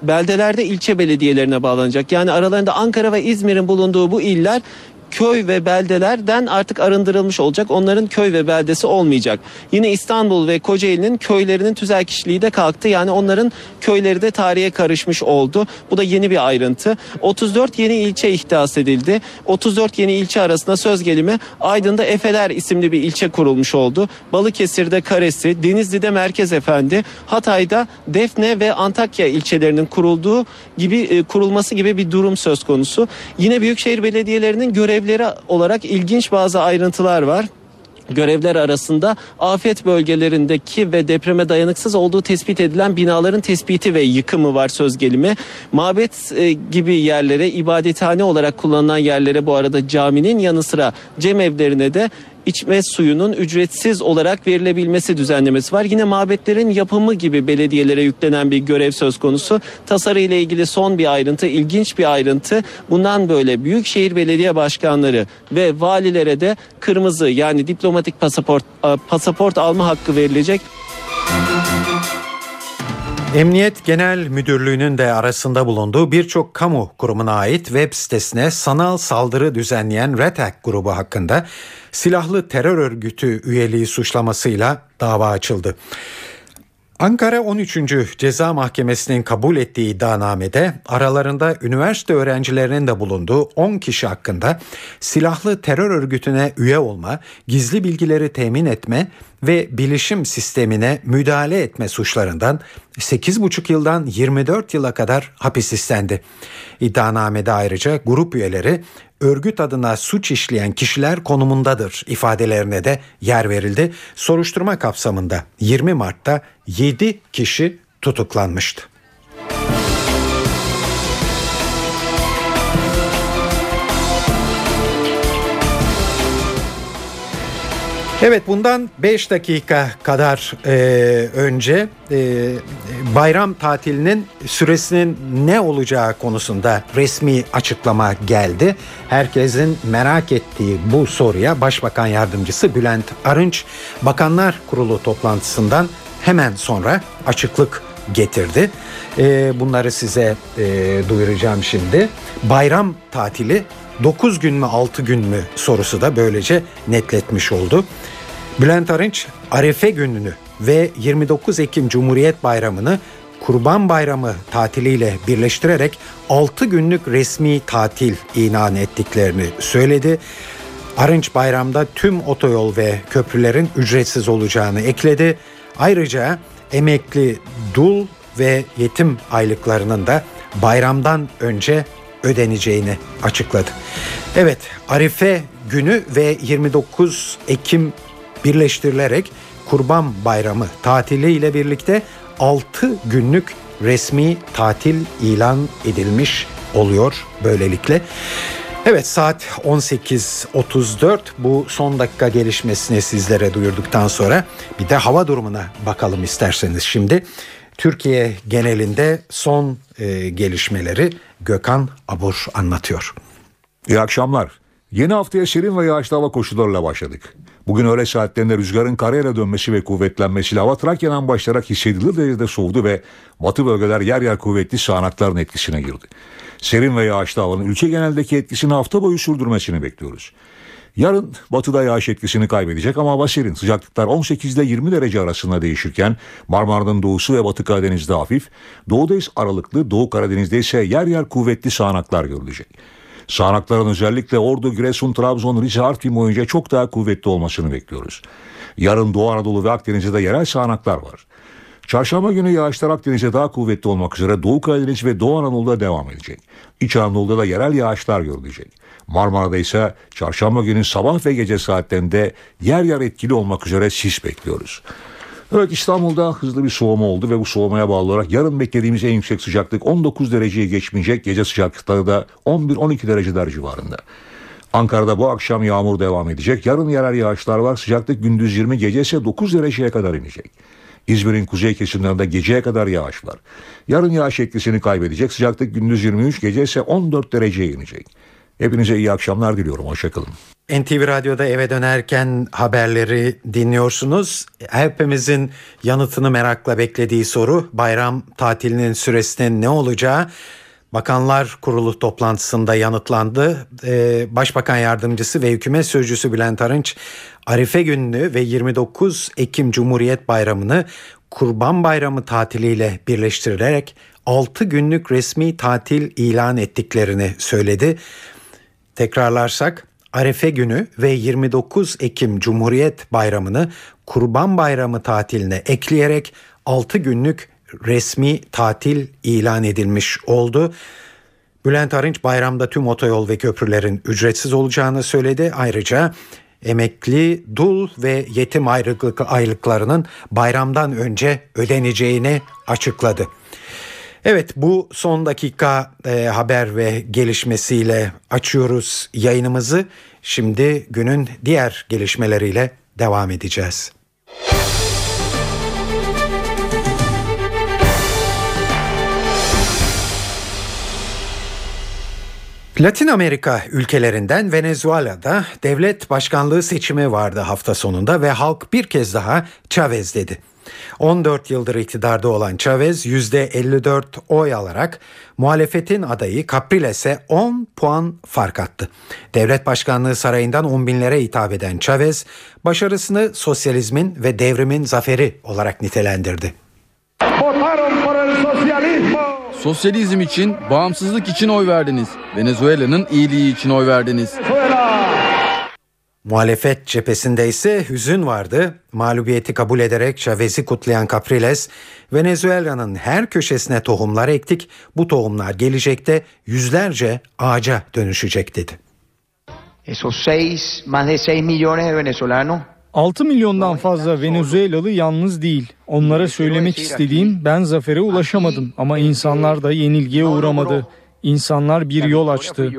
Speaker 6: Beldelerde ilçe belediyelerine bağlanacak. Yani aralarında Ankara ve İzmir'in bulunduğu bu iller köy ve beldelerden artık arındırılmış olacak. Onların köy ve beldesi olmayacak. Yine İstanbul ve Kocaeli'nin köylerinin tüzel kişiliği de kalktı. Yani onların köyleri de tarihe karışmış oldu. Bu da yeni bir ayrıntı. 34 yeni ilçe ihdas edildi. 34 yeni ilçe arasında söz gelimi Aydın'da Efeler isimli bir ilçe kurulmuş oldu. Balıkesir'de Karesi, Denizli'de Merkez Efendi, Hatay'da Defne ve Antakya ilçelerinin kurulduğu gibi e, kurulması gibi bir durum söz konusu. Yine büyükşehir belediyelerinin görevleri olarak ilginç bazı ayrıntılar var görevler arasında afet bölgelerindeki ve depreme dayanıksız olduğu tespit edilen binaların tespiti ve yıkımı var söz gelimi. Mabet e, gibi yerlere, ibadethane olarak kullanılan yerlere bu arada caminin yanı sıra cemevlerine de içme suyunun ücretsiz olarak verilebilmesi düzenlemesi var. Yine mabetlerin yapımı gibi belediyelere yüklenen bir görev söz konusu. Tasarı ile ilgili son bir ayrıntı, ilginç bir ayrıntı. Bundan böyle büyükşehir belediye başkanları ve valilere de kırmızı yani diplomatik pasaport pasaport alma hakkı verilecek.
Speaker 2: Emniyet Genel Müdürlüğü'nün de arasında bulunduğu birçok kamu kurumuna ait web sitesine sanal saldırı düzenleyen Red Hat grubu hakkında silahlı terör örgütü üyeliği suçlamasıyla dava açıldı. Ankara 13. Ceza Mahkemesi'nin kabul ettiği iddianamede aralarında üniversite öğrencilerinin de bulunduğu 10 kişi hakkında silahlı terör örgütüne üye olma, gizli bilgileri temin etme ve bilişim sistemine müdahale etme suçlarından 8,5 yıldan 24 yıla kadar hapis istendi. İddianamede ayrıca grup üyeleri örgüt adına suç işleyen kişiler konumundadır ifadelerine de yer verildi. Soruşturma kapsamında 20 Mart'ta 7 kişi tutuklanmıştı. Evet bundan 5 dakika kadar e, önce e, bayram tatilinin süresinin ne olacağı konusunda resmi açıklama geldi. Herkesin merak ettiği bu soruya Başbakan Yardımcısı Bülent Arınç Bakanlar Kurulu toplantısından hemen sonra açıklık getirdi. E, bunları size e, duyuracağım şimdi. Bayram tatili 9 gün mü 6 gün mü sorusu da böylece netletmiş oldu. Bülent Arınç Arefe gününü ve 29 Ekim Cumhuriyet Bayramı'nı Kurban Bayramı tatiliyle birleştirerek 6 günlük resmi tatil ilan ettiklerini söyledi. Arınç bayramda tüm otoyol ve köprülerin ücretsiz olacağını ekledi. Ayrıca emekli dul ve yetim aylıklarının da bayramdan önce ödeneceğini açıkladı. Evet, Arife günü ve 29 Ekim birleştirilerek Kurban Bayramı tatili ile birlikte 6 günlük resmi tatil ilan edilmiş oluyor böylelikle. Evet saat 18.34 bu son dakika gelişmesini sizlere duyurduktan sonra bir de hava durumuna bakalım isterseniz şimdi. Türkiye genelinde son e, gelişmeleri Gökhan Abur anlatıyor.
Speaker 13: İyi akşamlar. Yeni haftaya serin ve yağışlı hava koşullarıyla başladık. Bugün öğle saatlerinde rüzgarın karayla dönmesi ve kuvvetlenmesiyle hava Trakya'dan başlayarak hissedilir derecede soğudu ve batı bölgeler yer yer kuvvetli sağanakların etkisine girdi. Serin ve yağışlı havanın ülke geneldeki etkisini hafta boyu sürdürmesini bekliyoruz. Yarın batıda yağış etkisini kaybedecek ama hava serin. Sıcaklıklar 18 ile 20 derece arasında değişirken Marmara'nın doğusu ve Batı Karadeniz'de hafif, doğuda ise aralıklı, Doğu Karadeniz'de ise yer yer kuvvetli sağanaklar görülecek. Sağanakların özellikle Ordu, Giresun, Trabzon, Rize, Artvin boyunca çok daha kuvvetli olmasını bekliyoruz. Yarın Doğu Anadolu ve Akdeniz'de yerel sağanaklar var. Çarşamba günü yağışlar Akdeniz'e daha kuvvetli olmak üzere Doğu Karadeniz ve Doğu Anadolu'da devam edecek. İç Anadolu'da da yerel yağışlar görülecek. Marmara'da ise çarşamba günü sabah ve gece saatlerinde yer yer etkili olmak üzere sis bekliyoruz. Evet İstanbul'da hızlı bir soğuma oldu ve bu soğumaya bağlı olarak yarın beklediğimiz en yüksek sıcaklık 19 dereceyi geçmeyecek. Gece sıcaklıkları da 11-12 dereceler civarında. Ankara'da bu akşam yağmur devam edecek. Yarın yerel yağışlar var. Sıcaklık gündüz 20 gece ise 9 dereceye kadar inecek. İzmir'in kuzey kesimlerinde geceye kadar yağış var. Yarın yağış etkisini kaybedecek. Sıcaklık gündüz 23 gece ise 14 dereceye inecek. Hepinize iyi akşamlar diliyorum. Hoşçakalın.
Speaker 2: NTV Radyo'da eve dönerken haberleri dinliyorsunuz. Hepimizin yanıtını merakla beklediği soru bayram tatilinin süresinin ne olacağı. Bakanlar Kurulu toplantısında yanıtlandı. Ee, Başbakan Yardımcısı ve Hükümet Sözcüsü Bülent Arınç, Arife gününü ve 29 Ekim Cumhuriyet Bayramı'nı Kurban Bayramı tatiliyle birleştirerek 6 günlük resmi tatil ilan ettiklerini söyledi. Tekrarlarsak Arefe günü ve 29 Ekim Cumhuriyet Bayramı'nı Kurban Bayramı tatiline ekleyerek 6 günlük resmi tatil ilan edilmiş oldu. Bülent Arınç bayramda tüm otoyol ve köprülerin ücretsiz olacağını söyledi. Ayrıca emekli, dul ve yetim ayrılık aylıklarının bayramdan önce ödeneceğini açıkladı. Evet bu son dakika e, haber ve gelişmesiyle açıyoruz yayınımızı. Şimdi günün diğer gelişmeleriyle devam edeceğiz. Latin Amerika ülkelerinden Venezuela'da devlet başkanlığı seçimi vardı hafta sonunda ve halk bir kez daha Chavez dedi. 14 yıldır iktidarda olan Chavez %54 oy alarak muhalefetin adayı Capriles'e 10 puan fark attı. Devlet Başkanlığı sarayından on binlere hitap eden Chavez başarısını sosyalizmin ve devrimin zaferi olarak nitelendirdi.
Speaker 14: Sosyalizm için, bağımsızlık için oy verdiniz. Venezuela'nın iyiliği için oy verdiniz.
Speaker 2: Muhalefet cephesinde ise hüzün vardı. Mağlubiyeti kabul ederek Chavez'i kutlayan Capriles, Venezuela'nın her köşesine tohumlar ektik. Bu tohumlar gelecekte yüzlerce ağaca dönüşecek dedi.
Speaker 15: Esos seis, más de 6 millones de venezolanos
Speaker 16: 6 milyondan fazla Venezuelalı yalnız değil. Onlara söylemek istediğim ben zafere ulaşamadım ama insanlar da yenilgiye uğramadı. İnsanlar bir yol açtı.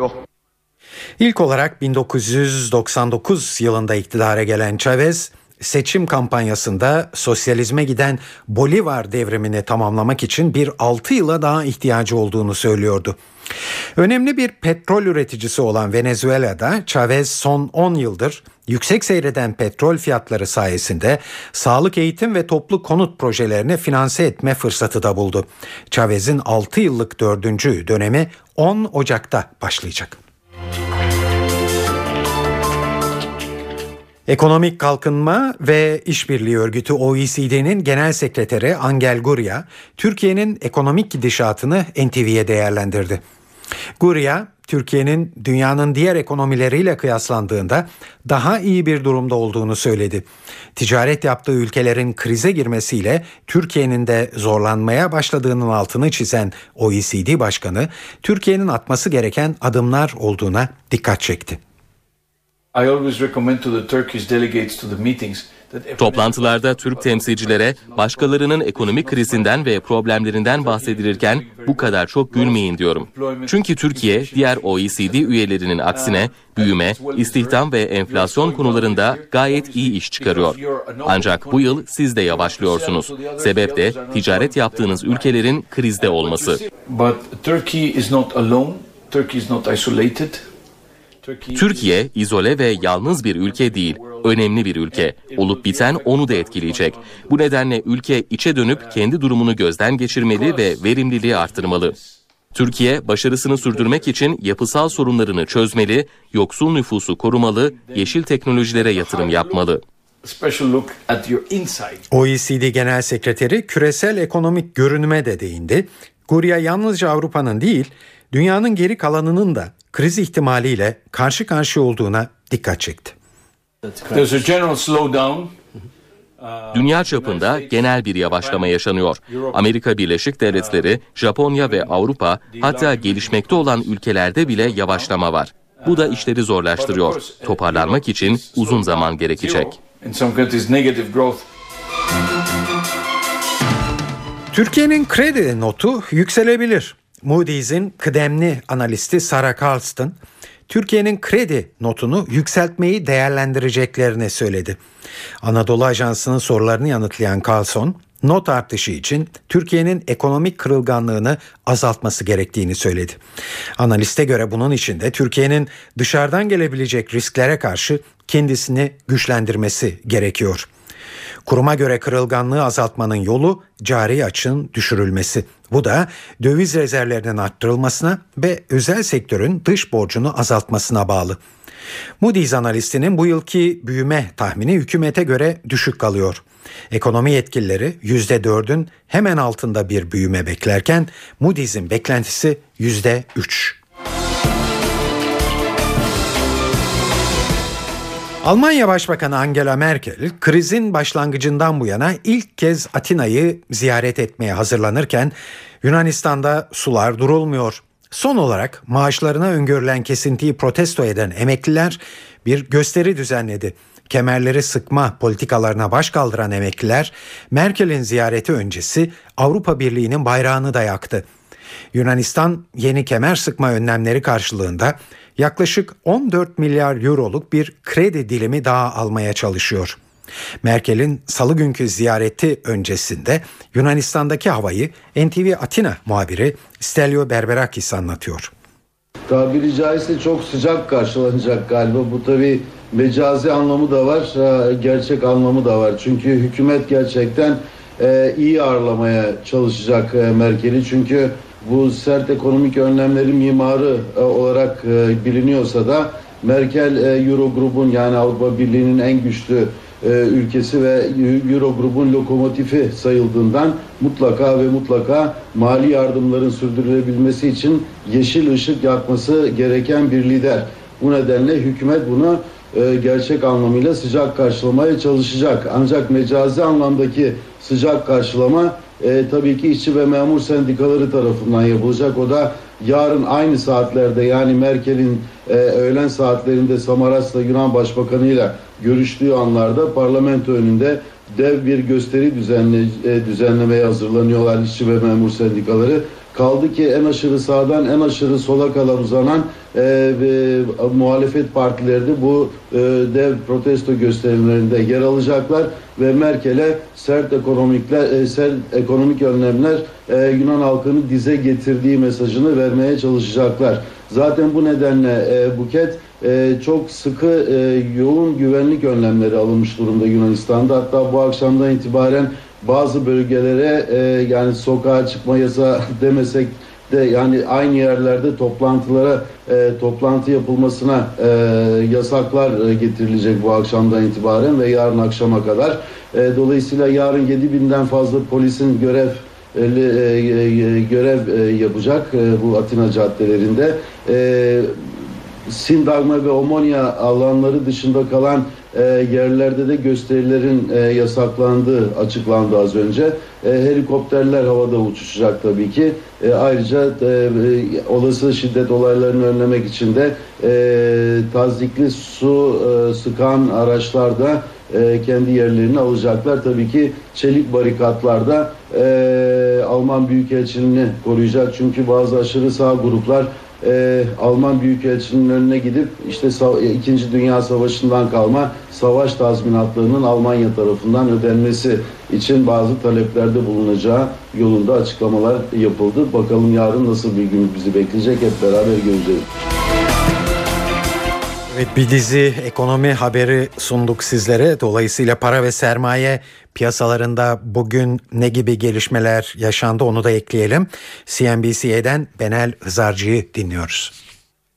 Speaker 2: İlk olarak 1999 yılında iktidara gelen Chavez seçim kampanyasında sosyalizme giden Bolivar devrimini tamamlamak için bir 6 yıla daha ihtiyacı olduğunu söylüyordu. Önemli bir petrol üreticisi olan Venezuela'da Chavez son 10 yıldır yüksek seyreden petrol fiyatları sayesinde sağlık, eğitim ve toplu konut projelerini finanse etme fırsatı da buldu. Chavez'in 6 yıllık 4. dönemi 10 Ocak'ta başlayacak. Ekonomik Kalkınma ve İşbirliği Örgütü OECD'nin Genel Sekreteri Angel Gurria, Türkiye'nin ekonomik gidişatını NTV'ye değerlendirdi. Gurria, Türkiye'nin dünyanın diğer ekonomileriyle kıyaslandığında daha iyi bir durumda olduğunu söyledi. Ticaret yaptığı ülkelerin krize girmesiyle Türkiye'nin de zorlanmaya başladığının altını çizen OECD Başkanı, Türkiye'nin atması gereken adımlar olduğuna dikkat çekti.
Speaker 17: Toplantılarda Türk temsilcilere başkalarının ekonomik krizinden ve problemlerinden bahsedilirken bu kadar çok gülmeyin diyorum. Çünkü Türkiye diğer OECD üyelerinin aksine büyüme, istihdam ve enflasyon konularında gayet iyi iş çıkarıyor. Ancak bu yıl siz de yavaşlıyorsunuz. Sebep de ticaret yaptığınız ülkelerin krizde olması. Türkiye izole ve yalnız bir ülke değil, önemli bir ülke. Olup biten onu da etkileyecek. Bu nedenle ülke içe dönüp kendi durumunu gözden geçirmeli ve verimliliği arttırmalı. Türkiye başarısını sürdürmek için yapısal sorunlarını çözmeli, yoksul nüfusu korumalı, yeşil teknolojilere yatırım yapmalı.
Speaker 2: OECD Genel Sekreteri küresel ekonomik görünüme de değindi. Gurya yalnızca Avrupa'nın değil, dünyanın geri kalanının da kriz ihtimaliyle karşı karşıya olduğuna dikkat çekti.
Speaker 17: Dünya çapında genel bir yavaşlama yaşanıyor. Amerika Birleşik Devletleri, Japonya ve Avrupa hatta gelişmekte olan ülkelerde bile yavaşlama var. Bu da işleri zorlaştırıyor. Toparlanmak için uzun zaman gerekecek.
Speaker 2: Türkiye'nin kredi notu yükselebilir. Moody's'in kıdemli analisti Sarah Carlston, Türkiye'nin kredi notunu yükseltmeyi değerlendireceklerini söyledi. Anadolu Ajansı'nın sorularını yanıtlayan Carlson, not artışı için Türkiye'nin ekonomik kırılganlığını azaltması gerektiğini söyledi. Analiste göre bunun için de Türkiye'nin dışarıdan gelebilecek risklere karşı kendisini güçlendirmesi gerekiyor. Kuruma göre kırılganlığı azaltmanın yolu cari açın düşürülmesi. Bu da döviz rezervlerinin arttırılmasına ve özel sektörün dış borcunu azaltmasına bağlı. Moody's analistinin bu yılki büyüme tahmini hükümete göre düşük kalıyor. Ekonomi yetkilileri %4'ün hemen altında bir büyüme beklerken Moody's'in beklentisi %3. Almanya Başbakanı Angela Merkel krizin başlangıcından bu yana ilk kez Atina'yı ziyaret etmeye hazırlanırken Yunanistan'da sular durulmuyor. Son olarak maaşlarına öngörülen kesintiyi protesto eden emekliler bir gösteri düzenledi. Kemerleri sıkma politikalarına baş kaldıran emekliler Merkel'in ziyareti öncesi Avrupa Birliği'nin bayrağını da yaktı. Yunanistan yeni kemer sıkma önlemleri karşılığında yaklaşık 14 milyar euroluk bir kredi dilimi daha almaya çalışıyor. Merkel'in salı günkü ziyareti öncesinde Yunanistan'daki havayı NTV Atina muhabiri Stelio Berberakis anlatıyor.
Speaker 18: Tabiri caizse çok sıcak karşılanacak galiba. Bu tabi mecazi anlamı da var, gerçek anlamı da var. Çünkü hükümet gerçekten iyi ağırlamaya çalışacak Merkel'i. Çünkü bu sert ekonomik önlemlerin mimarı olarak biliniyorsa da Merkel Eurogrup'un yani Avrupa Birliği'nin en güçlü ülkesi ve Eurogrup'un lokomotifi sayıldığından mutlaka ve mutlaka mali yardımların sürdürülebilmesi için yeşil ışık yakması gereken bir lider. Bu nedenle hükümet bunu gerçek anlamıyla sıcak karşılamaya çalışacak. Ancak mecazi anlamdaki sıcak karşılama e, tabii ki işçi ve memur sendikaları tarafından yapılacak. O da yarın aynı saatlerde yani Merkel'in e, öğlen saatlerinde Samaras'la Yunan Başbakanı ile görüştüğü anlarda parlamento önünde dev bir gösteri düzenle, e, düzenlemeye hazırlanıyorlar işçi ve memur sendikaları. Kaldı ki en aşırı sağdan en aşırı sola kadar uzanan e, ve muhalefet partileri de bu e, dev protesto gösterimlerinde yer alacaklar ve Merkel'e sert ekonomikler e, sert ekonomik önlemler e, Yunan halkını dize getirdiği mesajını vermeye çalışacaklar. Zaten bu nedenle e, Buket çok sıkı yoğun güvenlik önlemleri alınmış durumda Yunanistan'da. Hatta bu akşamdan itibaren bazı bölgelere yani sokağa çıkma yasağı demesek de yani aynı yerlerde toplantılara e, toplantı yapılmasına e, yasaklar e, getirilecek bu akşamdan itibaren ve yarın akşama kadar. E, dolayısıyla yarın 7 binden fazla polisin görev e, e, görev e, yapacak e, bu Atina caddelerinde. Sindagma ve Omonia alanları dışında kalan e, yerlerde de gösterilerin e, yasaklandığı açıklandı az önce. E, helikopterler havada uçuşacak tabii ki. E, ayrıca e, olası şiddet olaylarını önlemek için de e, tazikli su e, sıkan araçlarda e, kendi yerlerini alacaklar. Tabii ki çelik barikatlarda e, Alman Büyükelçiliğini koruyacak. Çünkü bazı aşırı sağ gruplar e, Alman Büyükelçiliğinin önüne gidip işte İkinci Dünya Savaşı'ndan kalma savaş tazminatlarının Almanya tarafından ödenmesi için bazı taleplerde bulunacağı yolunda açıklamalar yapıldı. Bakalım yarın nasıl bir gün bizi bekleyecek hep beraber göreceğiz.
Speaker 2: Evet bir dizi ekonomi haberi sunduk sizlere. Dolayısıyla para ve sermaye piyasalarında bugün ne gibi gelişmeler yaşandı onu da ekleyelim. CNBC'den Benel Hızarcı'yı dinliyoruz.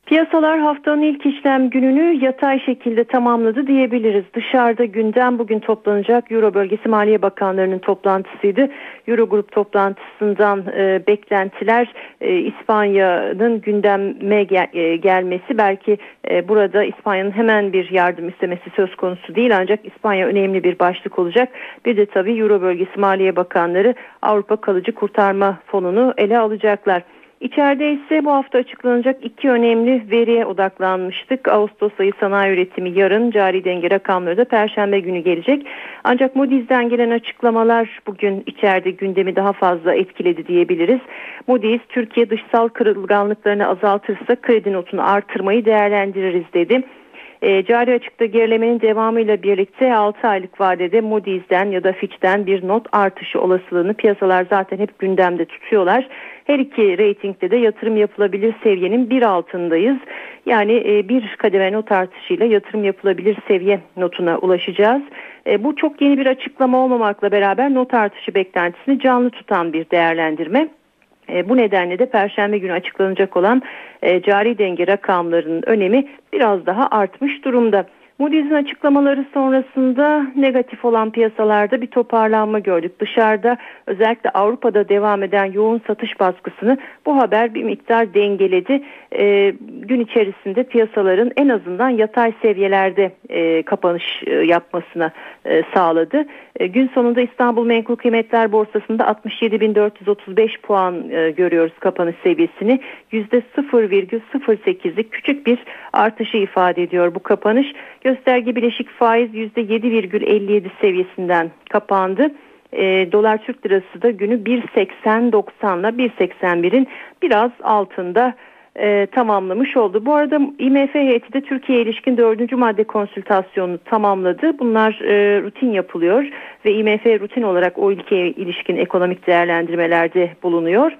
Speaker 19: Piyasalar haftanın ilk işlem gününü yatay şekilde tamamladı diyebiliriz. Dışarıda gündem bugün toplanacak Euro bölgesi Maliye Bakanlarının toplantısıydı. Eurogrup toplantısından e, beklentiler e, İspanya'nın gündeme gel, e, gelmesi belki e, burada İspanya'nın hemen bir yardım istemesi söz konusu değil ancak İspanya önemli bir başlık olacak. Bir de tabii Euro bölgesi Maliye Bakanları Avrupa Kalıcı Kurtarma Fonu'nu ele alacaklar. İçeride ise bu hafta açıklanacak iki önemli veriye odaklanmıştık. Ağustos ayı sanayi üretimi yarın, cari denge rakamları da perşembe günü gelecek. Ancak Moody's'den gelen açıklamalar bugün içeride gündemi daha fazla etkiledi diyebiliriz. Moody's Türkiye dışsal kırılganlıklarını azaltırsa kredi notunu artırmayı değerlendiririz dedi. E, cari açıkta gerilemenin devamıyla birlikte 6 aylık vadede Moody's'den ya da Fitch'ten bir not artışı olasılığını piyasalar zaten hep gündemde tutuyorlar. Her iki reytingde de yatırım yapılabilir seviyenin bir altındayız. Yani e, bir kademe not artışıyla yatırım yapılabilir seviye notuna ulaşacağız. E, bu çok yeni bir açıklama olmamakla beraber not artışı beklentisini canlı tutan bir değerlendirme. E, bu nedenle de Perşembe günü açıklanacak olan e, cari denge rakamlarının önemi biraz daha artmış durumda. Moody's'in açıklamaları sonrasında negatif olan piyasalarda bir toparlanma gördük. Dışarıda özellikle Avrupa'da devam eden yoğun satış baskısını bu haber bir miktar dengeledi. E, gün içerisinde piyasaların en azından yatay seviyelerde e, kapanış e, yapmasına e, sağladı. E, gün sonunda İstanbul Menkul Kıymetler Borsası'nda 67.435 puan e, görüyoruz kapanış seviyesini. %0,08'lik küçük bir artışı ifade ediyor bu kapanış. Gösterge bileşik faiz %7,57 seviyesinden kapandı. E, dolar Türk lirası da günü 1.80.90'la 1.81'in biraz altında e, tamamlamış oldu. Bu arada IMF heyeti de Türkiye ilişkin dördüncü madde konsültasyonunu tamamladı. Bunlar e, rutin yapılıyor ve IMF rutin olarak o ülkeye ilişkin ekonomik değerlendirmelerde bulunuyor.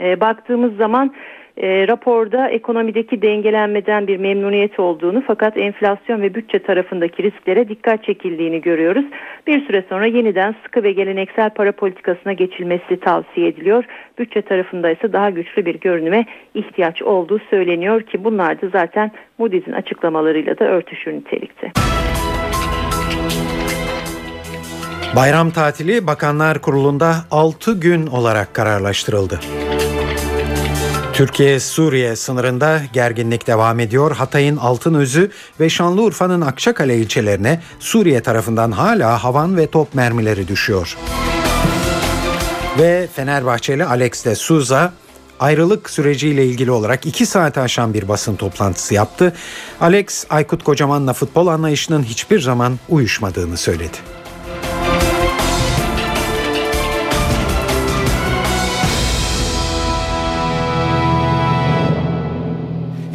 Speaker 19: E, baktığımız zaman e, raporda ekonomideki dengelenmeden bir memnuniyet olduğunu fakat enflasyon ve bütçe tarafındaki risklere dikkat çekildiğini görüyoruz. Bir süre sonra yeniden sıkı ve geleneksel para politikasına geçilmesi tavsiye ediliyor. Bütçe tarafında ise daha güçlü bir görünüme ihtiyaç olduğu söyleniyor ki bunlar da zaten Moody's'in açıklamalarıyla da örtüşür nitelikte.
Speaker 2: Bayram tatili Bakanlar Kurulu'nda 6 gün olarak kararlaştırıldı. Türkiye-Suriye sınırında gerginlik devam ediyor. Hatay'ın Altınözü ve Şanlıurfa'nın Akçakale ilçelerine Suriye tarafından hala havan ve top mermileri düşüyor. Ve Fenerbahçeli Alex de Souza ayrılık süreciyle ilgili olarak 2 saat aşan bir basın toplantısı yaptı. Alex Aykut Kocaman'la futbol anlayışının hiçbir zaman uyuşmadığını söyledi.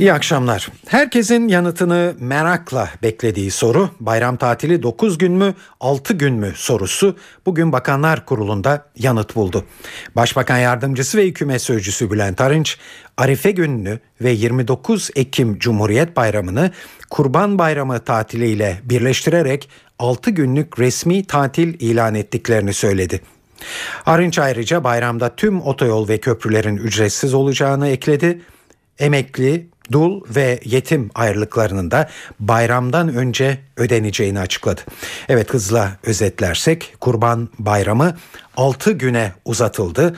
Speaker 2: İyi akşamlar. Herkesin yanıtını merakla beklediği soru bayram tatili 9 gün mü 6 gün mü sorusu bugün Bakanlar Kurulu'nda yanıt buldu. Başbakan Yardımcısı ve Hükümet Sözcüsü Bülent Arınç Arife gününü ve 29 Ekim Cumhuriyet Bayramı'nı Kurban Bayramı tatiliyle birleştirerek 6 günlük resmi tatil ilan ettiklerini söyledi. Arınç ayrıca bayramda tüm otoyol ve köprülerin ücretsiz olacağını ekledi. Emekli, dul ve yetim ayrılıklarının da bayramdan önce ödeneceğini açıkladı. Evet hızla özetlersek Kurban Bayramı 6 güne uzatıldı.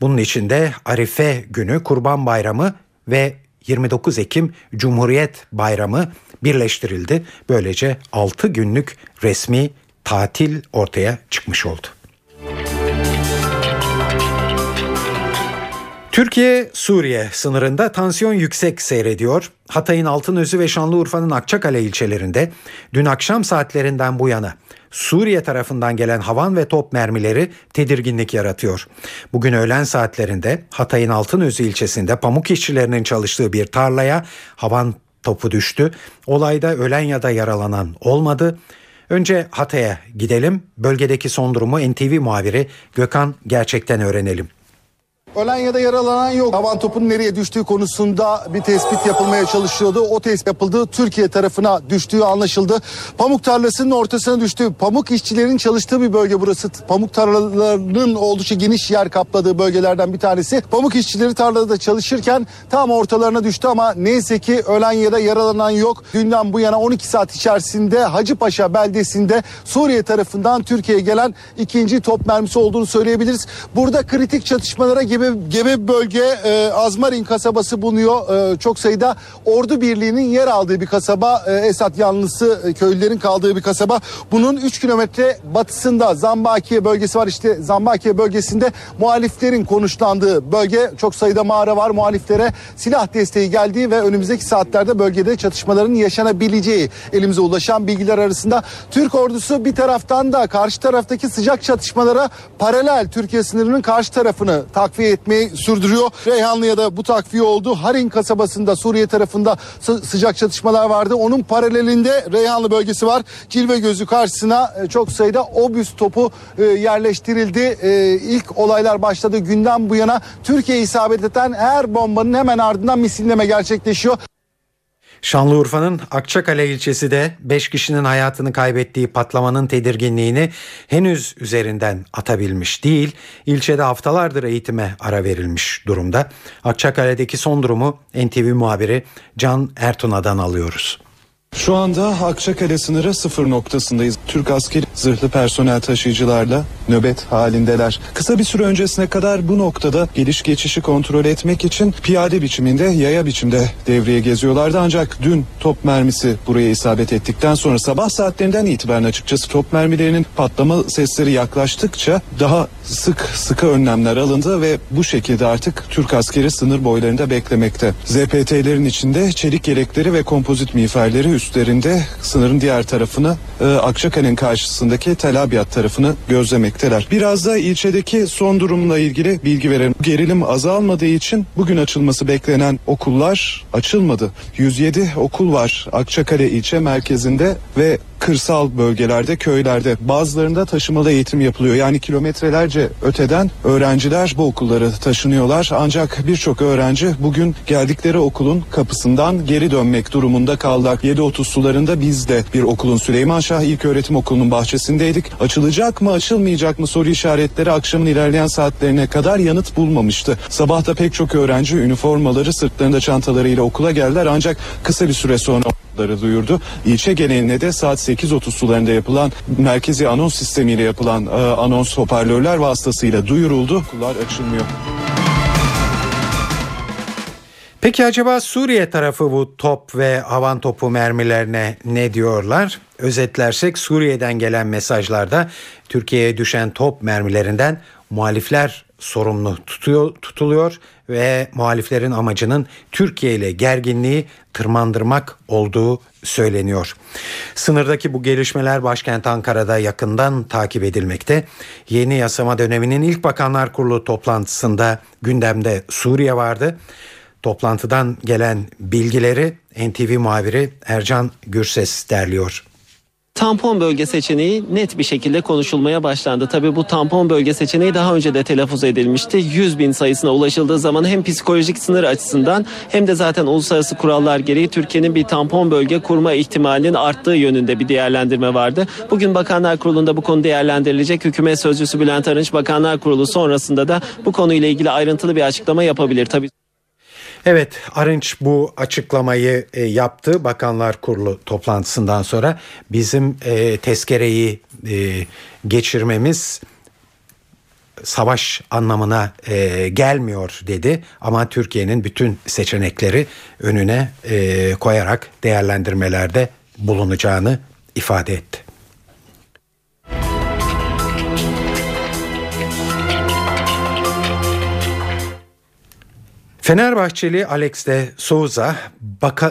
Speaker 2: Bunun içinde Arife günü Kurban Bayramı ve 29 Ekim Cumhuriyet Bayramı birleştirildi. Böylece 6 günlük resmi tatil ortaya çıkmış oldu. Türkiye-Suriye sınırında tansiyon yüksek seyrediyor. Hatay'ın Altınözü ve Şanlıurfa'nın Akçakale ilçelerinde dün akşam saatlerinden bu yana Suriye tarafından gelen havan ve top mermileri tedirginlik yaratıyor. Bugün öğlen saatlerinde Hatay'ın Altınözü ilçesinde pamuk işçilerinin çalıştığı bir tarlaya havan topu düştü. Olayda ölen ya da yaralanan olmadı. Önce Hatay'a gidelim. Bölgedeki son durumu NTV muhabiri Gökhan Gerçek'ten öğrenelim.
Speaker 3: Ölen ya da yaralanan yok. Havan topun nereye düştüğü konusunda bir tespit yapılmaya çalışıyordu. O tespit yapıldı. Türkiye tarafına düştüğü anlaşıldı. Pamuk tarlasının ortasına düştü. Pamuk işçilerin çalıştığı bir bölge burası. Pamuk tarlalarının oldukça geniş yer kapladığı bölgelerden bir tanesi. Pamuk işçileri tarlada çalışırken tam ortalarına düştü ama neyse ki ölen ya da yaralanan yok. Dünden bu yana 12 saat içerisinde Hacıpaşa beldesinde Suriye tarafından Türkiye'ye gelen ikinci top mermisi olduğunu söyleyebiliriz. Burada kritik çatışmalara gibi gebe bölge e, Azmarin kasabası bulunuyor. E, çok sayıda ordu birliğinin yer aldığı bir kasaba. E, Esat yanlısı e, köylülerin kaldığı bir kasaba. Bunun 3 kilometre batısında Zambakiye bölgesi var. İşte Zambakiye bölgesinde muhaliflerin konuşlandığı bölge. Çok sayıda mağara var. Muhaliflere silah desteği geldiği ve önümüzdeki saatlerde bölgede çatışmaların yaşanabileceği elimize ulaşan bilgiler arasında. Türk ordusu bir taraftan da karşı taraftaki sıcak çatışmalara paralel Türkiye sınırının karşı tarafını takviye etmeyi sürdürüyor. Reyhanlı'ya bu takviye oldu. Harin kasabasında Suriye tarafında sı- sıcak çatışmalar vardı. Onun paralelinde Reyhanlı bölgesi var. Cilve gözü karşısına e, çok sayıda obüs topu e, yerleştirildi. E, ilk olaylar başladığı günden bu yana Türkiye isabet eden her bombanın hemen ardından misilleme gerçekleşiyor.
Speaker 2: Şanlıurfa'nın Akçakale ilçesi de 5 kişinin hayatını kaybettiği patlamanın tedirginliğini henüz üzerinden atabilmiş değil. İlçede haftalardır eğitime ara verilmiş durumda. Akçakale'deki son durumu NTV muhabiri Can Ertuna'dan alıyoruz.
Speaker 4: Şu anda Akçakale sınırı sıfır noktasındayız. Türk askeri zırhlı personel taşıyıcılarla nöbet halindeler. Kısa bir süre öncesine kadar bu noktada geliş geçişi kontrol etmek için piyade biçiminde yaya biçimde devreye geziyorlardı. Ancak dün top mermisi buraya isabet ettikten sonra sabah saatlerinden itibaren açıkçası top mermilerinin patlama sesleri yaklaştıkça daha sık sıkı önlemler alındı ve bu şekilde artık Türk askeri sınır boylarında beklemekte. ZPT'lerin içinde çelik yelekleri ve kompozit miğferleri üstlerinde sınırın diğer tarafını e, Akçakale'nin karşısındaki Tel Abyad tarafını gözlemekteler. Biraz da ilçedeki son durumla ilgili bilgi verelim. Gerilim azalmadığı için bugün açılması beklenen okullar açılmadı. 107 okul var Akçakale ilçe merkezinde ve kırsal bölgelerde, köylerde bazılarında taşımalı eğitim yapılıyor. Yani kilometrelerce öteden öğrenciler bu okulları taşınıyorlar. Ancak birçok öğrenci bugün geldikleri okulun kapısından geri dönmek durumunda kaldılar. 7.30 sularında biz de bir okulun Süleyman Şah İlköğretim Okulu'nun bahçesindeydik. Açılacak mı açılmayacak mı soru işaretleri akşamın ilerleyen saatlerine kadar yanıt bulmamıştı. Sabah da pek çok öğrenci üniformaları sırtlarında çantalarıyla okula geldiler ancak kısa bir süre sonra okulları duyurdu. İlçe geneline de saat 8.30 sularında yapılan merkezi anons sistemiyle yapılan e, anons hoparlörler vasıtasıyla duyuruldu. Okullar açılmıyor.
Speaker 2: Peki acaba Suriye tarafı bu top ve havan topu mermilerine ne diyorlar? Özetlersek Suriye'den gelen mesajlarda Türkiye'ye düşen top mermilerinden muhalifler sorumlu tutuyor, tutuluyor ve muhaliflerin amacının Türkiye ile gerginliği tırmandırmak olduğu söyleniyor. Sınırdaki bu gelişmeler başkent Ankara'da yakından takip edilmekte. Yeni yasama döneminin ilk Bakanlar Kurulu toplantısında gündemde Suriye vardı. Toplantıdan gelen bilgileri NTV muhabiri Ercan Gürses derliyor.
Speaker 6: Tampon bölge seçeneği net bir şekilde konuşulmaya başlandı. Tabii bu tampon bölge seçeneği daha önce de telaffuz edilmişti. 100 bin sayısına ulaşıldığı zaman hem psikolojik sınır açısından hem de zaten uluslararası kurallar gereği Türkiye'nin bir tampon bölge kurma ihtimalinin arttığı yönünde bir değerlendirme vardı. Bugün Bakanlar Kurulu'nda bu konu değerlendirilecek. Hükümet Sözcüsü Bülent Arınç Bakanlar Kurulu sonrasında da bu konuyla ilgili ayrıntılı bir açıklama yapabilir. Tabii
Speaker 2: Evet Arınç bu açıklamayı e, yaptı Bakanlar Kurulu toplantısından sonra bizim e, tezkereyi e, geçirmemiz savaş anlamına e, gelmiyor dedi ama Türkiye'nin bütün seçenekleri önüne e, koyarak değerlendirmelerde bulunacağını ifade etti. Fenerbahçeli Alex de Souza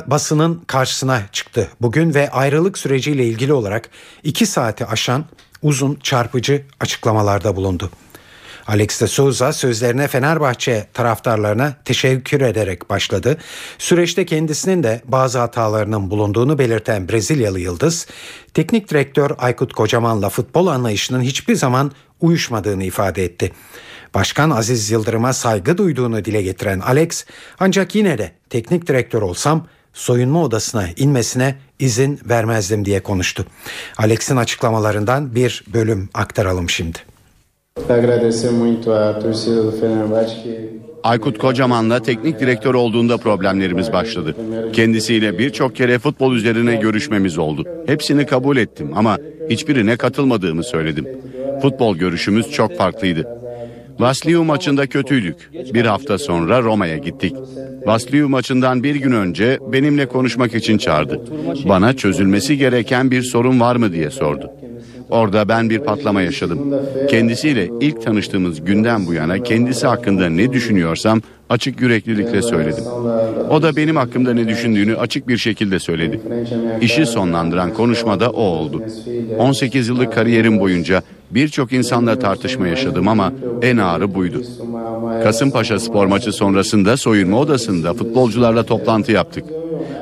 Speaker 2: basının karşısına çıktı bugün ve ayrılık süreciyle ilgili olarak iki saati aşan uzun çarpıcı açıklamalarda bulundu. Alex de Souza sözlerine Fenerbahçe taraftarlarına teşekkür ederek başladı. Süreçte kendisinin de bazı hatalarının bulunduğunu belirten Brezilyalı Yıldız, teknik direktör Aykut Kocaman'la futbol anlayışının hiçbir zaman uyuşmadığını ifade etti. Başkan Aziz Yıldırım'a saygı duyduğunu dile getiren Alex, ancak yine de teknik direktör olsam soyunma odasına inmesine izin vermezdim diye konuştu. Alex'in açıklamalarından bir bölüm aktaralım şimdi.
Speaker 8: Aykut Kocaman'la teknik direktör olduğunda problemlerimiz başladı. Kendisiyle birçok kere futbol üzerine görüşmemiz oldu. Hepsini kabul ettim ama hiçbirine katılmadığımı söyledim. Futbol görüşümüz çok farklıydı. Vasliu maçında kötüydük. Bir hafta sonra Roma'ya gittik. Vasliu maçından bir gün önce benimle konuşmak için çağırdı. Bana çözülmesi gereken bir sorun var mı diye sordu. Orada ben bir patlama yaşadım. Kendisiyle ilk tanıştığımız günden bu yana kendisi hakkında ne düşünüyorsam açık yüreklilikle söyledim. O da benim hakkımda ne düşündüğünü açık bir şekilde söyledi. İşi sonlandıran konuşmada o oldu. 18 yıllık kariyerim boyunca birçok insanla tartışma yaşadım ama en ağırı buydu. Kasımpaşa spor maçı sonrasında soyunma odasında futbolcularla toplantı yaptık.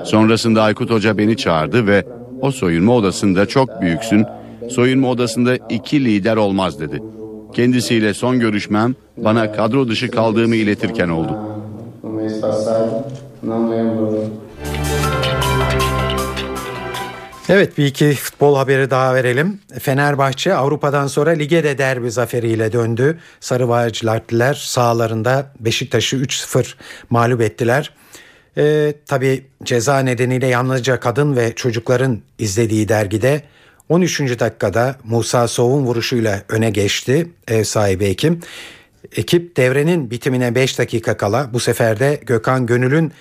Speaker 8: Sonrasında Aykut Hoca beni çağırdı ve o soyunma odasında çok büyüksün, soyunma odasında iki lider olmaz dedi. Kendisiyle son görüşmem bana kadro dışı kaldığımı iletirken oldu.
Speaker 2: Evet bir iki futbol haberi daha verelim. Fenerbahçe Avrupa'dan sonra lige de derbi zaferiyle döndü. Sarı Bağcılartlılar sahalarında Beşiktaş'ı 3-0 mağlup ettiler. Ee, tabii ceza nedeniyle yalnızca kadın ve çocukların izlediği dergide 13. dakikada Musa Sov'un vuruşuyla öne geçti ev sahibi Ekim. Ekip devrenin bitimine 5 dakika kala bu sefer de Gökhan Gönül'ün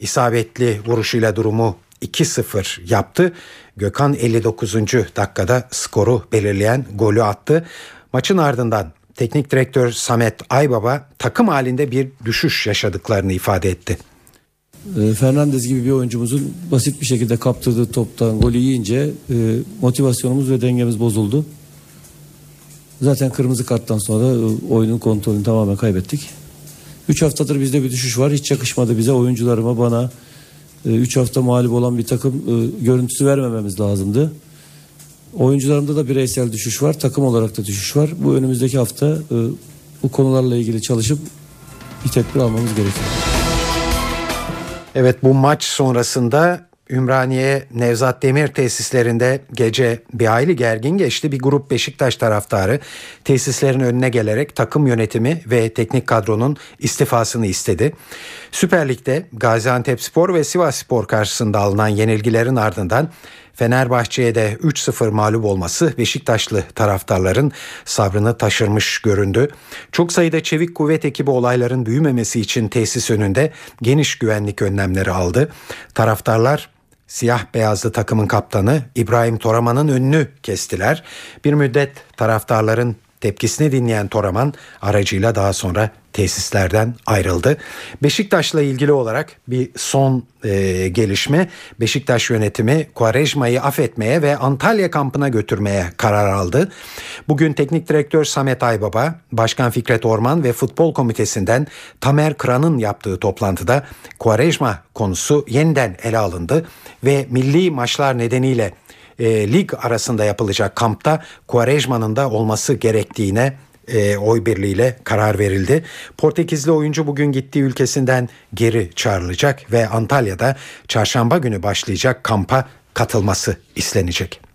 Speaker 2: isabetli vuruşuyla durumu 2-0 yaptı. Gökhan 59. dakikada skoru belirleyen golü attı. Maçın ardından teknik direktör Samet Aybaba takım halinde bir düşüş yaşadıklarını ifade etti.
Speaker 20: E, Fernandez gibi bir oyuncumuzun basit bir şekilde kaptırdığı toptan golü yiyince e, motivasyonumuz ve dengemiz bozuldu. Zaten kırmızı karttan sonra e, oyunun kontrolünü tamamen kaybettik. 3 haftadır bizde bir düşüş var. Hiç yakışmadı bize oyuncularıma bana 3 hafta mağlup olan bir takım e, görüntüsü vermememiz lazımdı. Oyuncularımda da bireysel düşüş var. Takım olarak da düşüş var. Bu önümüzdeki hafta e, bu konularla ilgili çalışıp bir tedbir almamız gerekiyor.
Speaker 2: Evet bu maç sonrasında Ümraniye Nevzat Demir tesislerinde gece bir hayli gergin geçti. Bir grup Beşiktaş taraftarı tesislerin önüne gelerek takım yönetimi ve teknik kadronun istifasını istedi. Süper Lig'de Gaziantep Spor ve Sivas Spor karşısında alınan yenilgilerin ardından Fenerbahçe'ye de 3-0 mağlup olması Beşiktaşlı taraftarların sabrını taşırmış göründü. Çok sayıda çevik kuvvet ekibi olayların büyümemesi için tesis önünde geniş güvenlik önlemleri aldı. Taraftarlar siyah beyazlı takımın kaptanı İbrahim Toraman'ın önünü kestiler. Bir müddet taraftarların tepkisini dinleyen Toraman aracıyla daha sonra tesislerden ayrıldı. Beşiktaş'la ilgili olarak bir son e, gelişme Beşiktaş yönetimi Quaresma'yı affetmeye ve Antalya kampına götürmeye karar aldı. Bugün teknik direktör Samet Aybaba, Başkan Fikret Orman ve Futbol Komitesi'nden Tamer Kıran'ın yaptığı toplantıda Quaresma konusu yeniden ele alındı ve milli maçlar nedeniyle e, lig arasında yapılacak kampta Quaresma'nın da olması gerektiğine e, oy birliğiyle karar verildi. Portekizli oyuncu bugün gittiği ülkesinden geri çağrılacak ve Antalya'da çarşamba günü başlayacak kampa katılması istenecek.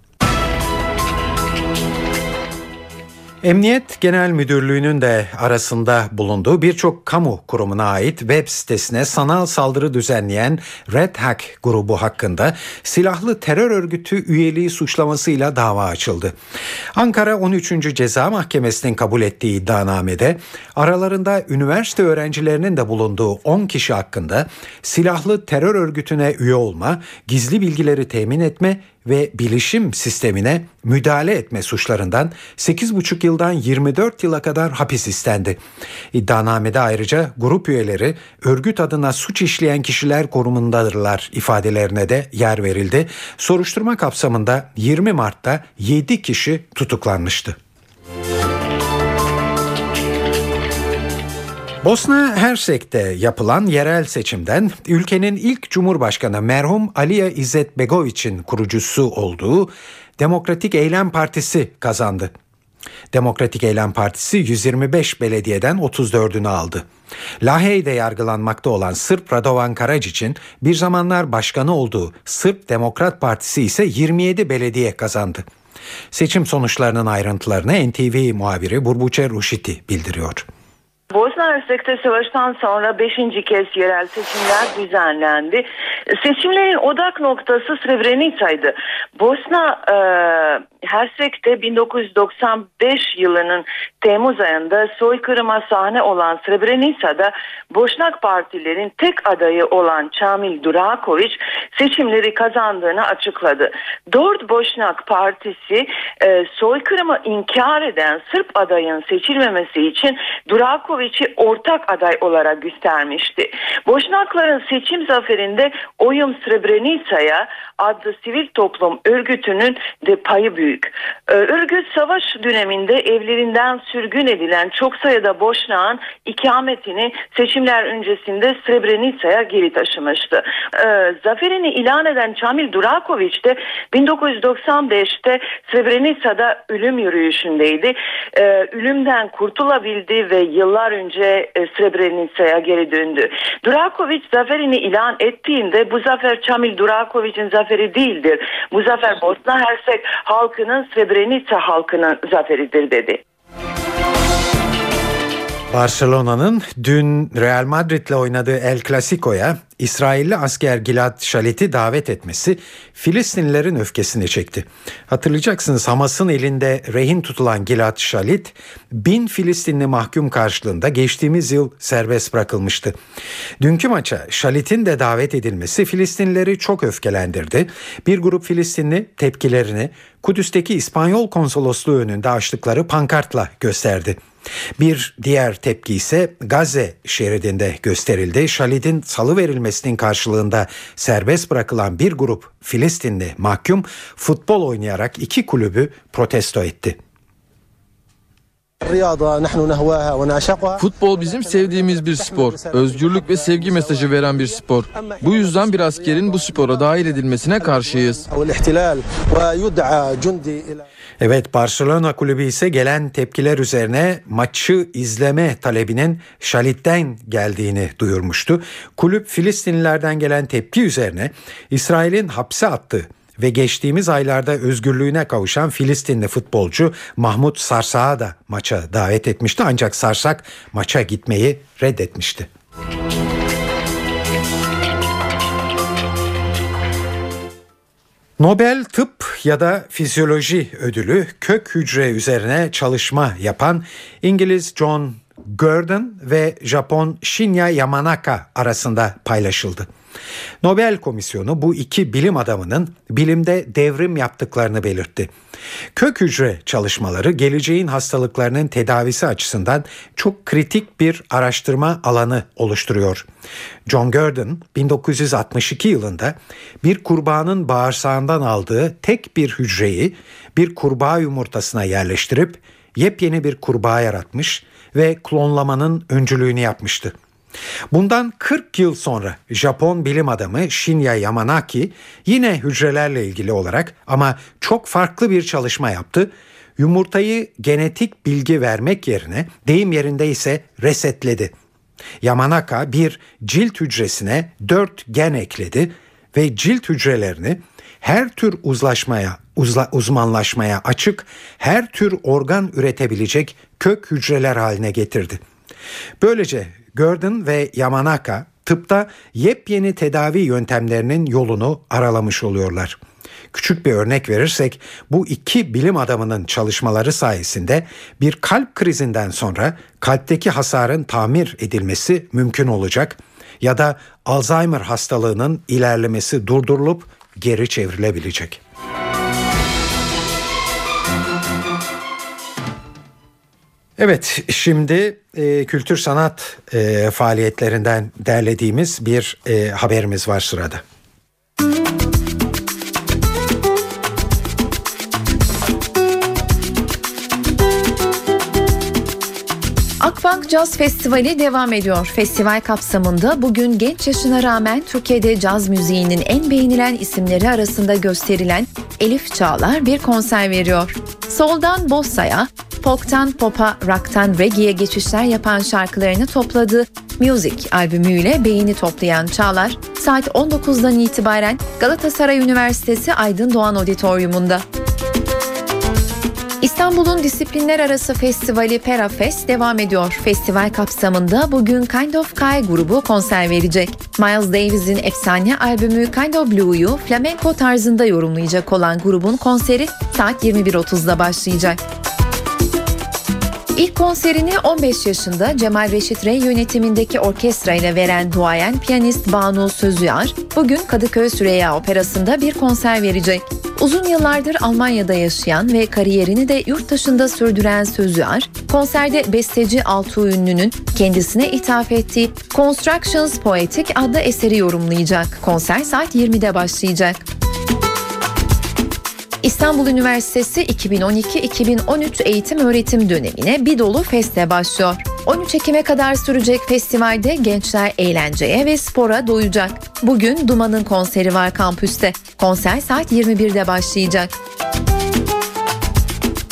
Speaker 2: Emniyet Genel Müdürlüğü'nün de arasında bulunduğu birçok kamu kurumuna ait web sitesine sanal saldırı düzenleyen Red Hack grubu hakkında silahlı terör örgütü üyeliği suçlamasıyla dava açıldı. Ankara 13. Ceza Mahkemesi'nin kabul ettiği iddianamede aralarında üniversite öğrencilerinin de bulunduğu 10 kişi hakkında silahlı terör örgütüne üye olma, gizli bilgileri temin etme ve bilişim sistemine müdahale etme suçlarından 8,5 yıldan 24 yıla kadar hapis istendi. İddianamede ayrıca grup üyeleri örgüt adına suç işleyen kişiler korumundadırlar ifadelerine de yer verildi. Soruşturma kapsamında 20 Mart'ta 7 kişi tutuklanmıştı. Bosna Hersek'te yapılan yerel seçimden ülkenin ilk cumhurbaşkanı merhum Aliya İzzet Begoviç'in kurucusu olduğu Demokratik Eylem Partisi kazandı. Demokratik Eylem Partisi 125 belediyeden 34'ünü aldı. Lahey'de yargılanmakta olan Sırp Radovan Karadziç'in bir zamanlar başkanı olduğu Sırp Demokrat Partisi ise 27 belediye kazandı. Seçim sonuçlarının ayrıntılarını NTV muhabiri Burbuçe Ruşiti bildiriyor.
Speaker 21: Bosna Hersek'te savaştan sonra 5. kez yerel seçimler düzenlendi. Seçimlerin odak noktası Srebrenica'ydı. Bosna e, Hersek'te 1995 yılının Temmuz ayında soykırıma sahne olan Srebrenica'da Boşnak partilerin tek adayı olan Çamil Durakovic seçimleri kazandığını açıkladı. Dört Boşnak Partisi e, soykırımı inkar eden Sırp adayın seçilmemesi için Durakovic'i ortak aday olarak göstermişti. Boşnakların seçim zaferinde Oyum Srebrenica'ya adlı sivil toplum örgütünün de payı büyük. Ee, örgüt savaş döneminde evlerinden sürgün edilen çok sayıda Boşnak'ın ikametini seçimler öncesinde Srebrenica'ya geri taşımıştı. Ee, zaferini ilan eden Çamil Durakovic de 1995'te Srebrenica'da ölüm yürüyüşündeydi. Ee, ölümden kurtulabildi ve yıllar önce e, Srebrenica'ya geri döndü. Durakovic zaferini ilan ettiğinde bu zafer Çamil Durakovic'in zaferi değildir. Bu zafer Bosna Hersek halkının Srebrenica halkının zaferidir dedi.
Speaker 2: Barcelona'nın dün Real Madrid'le oynadığı El Clasico'ya İsrailli asker Gilad Shalik'i davet etmesi Filistinlilerin öfkesini çekti. Hatırlayacaksınız Hamas'ın elinde rehin tutulan Gilad Shalit bin Filistinli mahkum karşılığında geçtiğimiz yıl serbest bırakılmıştı. Dünkü maça Shalit'in de davet edilmesi Filistinlileri çok öfkelendirdi. Bir grup Filistinli tepkilerini Kudüs'teki İspanyol konsolosluğu önünde açtıkları pankartla gösterdi. Bir diğer tepki ise Gazze şeridinde gösterildi. Şalid'in salı verilmesinin karşılığında serbest bırakılan bir grup Filistinli mahkum futbol oynayarak iki kulübü protesto etti.
Speaker 14: Futbol bizim sevdiğimiz bir spor. Özgürlük ve sevgi mesajı veren bir spor. Bu yüzden bir askerin bu spora dahil edilmesine karşıyız.
Speaker 2: Evet Barcelona kulübü ise gelen tepkiler üzerine maçı izleme talebinin Şalit'ten geldiğini duyurmuştu. Kulüp Filistinlilerden gelen tepki üzerine İsrail'in hapse attığı ve geçtiğimiz aylarda özgürlüğüne kavuşan Filistinli futbolcu Mahmut Sarsak'ı da maça davet etmişti ancak Sarsak maça gitmeyi reddetmişti. Nobel Tıp ya da Fizyoloji ödülü kök hücre üzerine çalışma yapan İngiliz John Gurdon ve Japon Shinya Yamanaka arasında paylaşıldı. Nobel Komisyonu bu iki bilim adamının bilimde devrim yaptıklarını belirtti. Kök hücre çalışmaları geleceğin hastalıklarının tedavisi açısından çok kritik bir araştırma alanı oluşturuyor. John Gurdon 1962 yılında bir kurbağanın bağırsağından aldığı tek bir hücreyi bir kurbağa yumurtasına yerleştirip yepyeni bir kurbağa yaratmış ve klonlamanın öncülüğünü yapmıştı. Bundan 40 yıl sonra Japon bilim adamı Shinya Yamanaki yine hücrelerle ilgili olarak ama çok farklı bir çalışma yaptı. Yumurtayı genetik bilgi vermek yerine deyim yerinde ise resetledi. Yamanaka bir cilt hücresine 4 gen ekledi ve cilt hücrelerini her tür uzlaşmaya, uzla, uzmanlaşmaya açık, her tür organ üretebilecek kök hücreler haline getirdi. Böylece Gurdon ve Yamanaka tıpta yepyeni tedavi yöntemlerinin yolunu aralamış oluyorlar. Küçük bir örnek verirsek bu iki bilim adamının çalışmaları sayesinde bir kalp krizinden sonra kalpteki hasarın tamir edilmesi mümkün olacak ya da Alzheimer hastalığının ilerlemesi durdurulup geri çevrilebilecek. Evet şimdi e, kültür sanat e, faaliyetlerinden derlediğimiz bir e, haberimiz var sırada.
Speaker 22: Akbank Caz Festivali devam ediyor. Festival kapsamında bugün genç yaşına rağmen Türkiye'de caz müziğinin en beğenilen isimleri arasında gösterilen Elif Çağlar bir konser veriyor. Soldan Bossa'ya, folk'tan pop'a, rock'tan reggae'ye geçişler yapan şarkılarını topladığı Music albümüyle beğeni toplayan Çağlar, saat 19'dan itibaren Galatasaray Üniversitesi Aydın Doğan Auditorium'unda. İstanbul'un disiplinler arası festivali Perafest devam ediyor. Festival kapsamında bugün Kind of Kai grubu konser verecek. Miles Davis'in efsane albümü Kind of Blue'yu flamenco tarzında yorumlayacak olan grubun konseri saat 21.30'da başlayacak. İlk konserini 15 yaşında Cemal Reşit Rey yönetimindeki orkestra veren duayen piyanist Banu Sözüyar, bugün Kadıköy Süreyya Operası'nda bir konser verecek. Uzun yıllardır Almanya'da yaşayan ve kariyerini de yurt dışında sürdüren Sözüyar, konserde besteci Altuğ Ünlü'nün kendisine ithaf ettiği Constructions Poetic adlı eseri yorumlayacak. Konser saat 20'de başlayacak. İstanbul Üniversitesi 2012-2013 eğitim öğretim dönemine bir dolu feste başlıyor. 13 Ekim'e kadar sürecek festivalde gençler eğlenceye ve spora doyacak. Bugün Duman'ın konseri var kampüste. Konser saat 21'de başlayacak.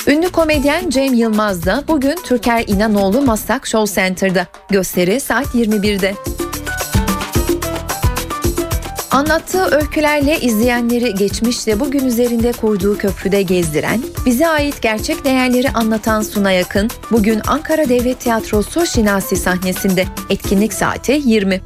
Speaker 22: Ünlü komedyen Cem Yılmaz da bugün Türker İnanoğlu Maslak Show Center'da. Gösteri saat 21'de. Anlattığı öykülerle izleyenleri geçmişte bugün üzerinde kurduğu köprüde gezdiren, bize ait gerçek değerleri anlatan Suna Yakın, bugün Ankara Devlet Tiyatrosu Şinasi sahnesinde etkinlik saati 20.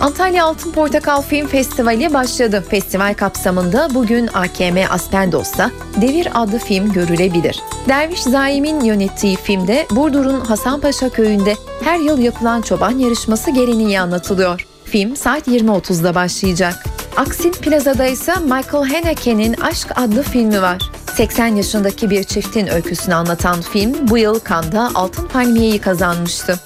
Speaker 22: Antalya Altın Portakal Film Festivali başladı. Festival kapsamında bugün AKM Aspendos'ta Devir adlı film görülebilir. Derviş Zaim'in yönettiği filmde Burdur'un Hasanpaşa köyünde her yıl yapılan çoban yarışması geleneği anlatılıyor. Film saat 20.30'da başlayacak. Aksin Plaza'da ise Michael Haneke'nin Aşk adlı filmi var. 80 yaşındaki bir çiftin öyküsünü anlatan film bu yıl Cannes'da Altın Palmiye'yi kazanmıştı.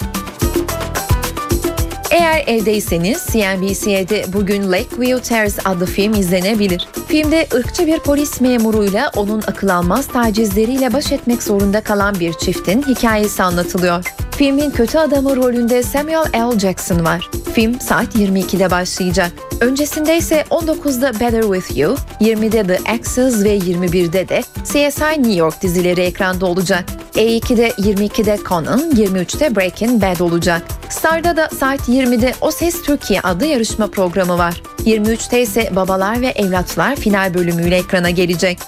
Speaker 22: Eğer evdeyseniz CNBC'de bugün Lakeview Terrace adlı film izlenebilir. Filmde ırkçı bir polis memuruyla onun akıl almaz tacizleriyle baş etmek zorunda kalan bir çiftin hikayesi anlatılıyor. Filmin kötü adamı rolünde Samuel L. Jackson var. Film saat 22'de başlayacak. Öncesinde ise 19'da Better With You, 20'de The Axes ve 21'de de CSI New York dizileri ekranda olacak. E2'de 22'de Conan, 23'te Breaking Bad olacak. Star'da da saat 20'de O Ses Türkiye adlı yarışma programı var. 23'te ise Babalar ve Evlatlar final bölümüyle ekrana gelecek.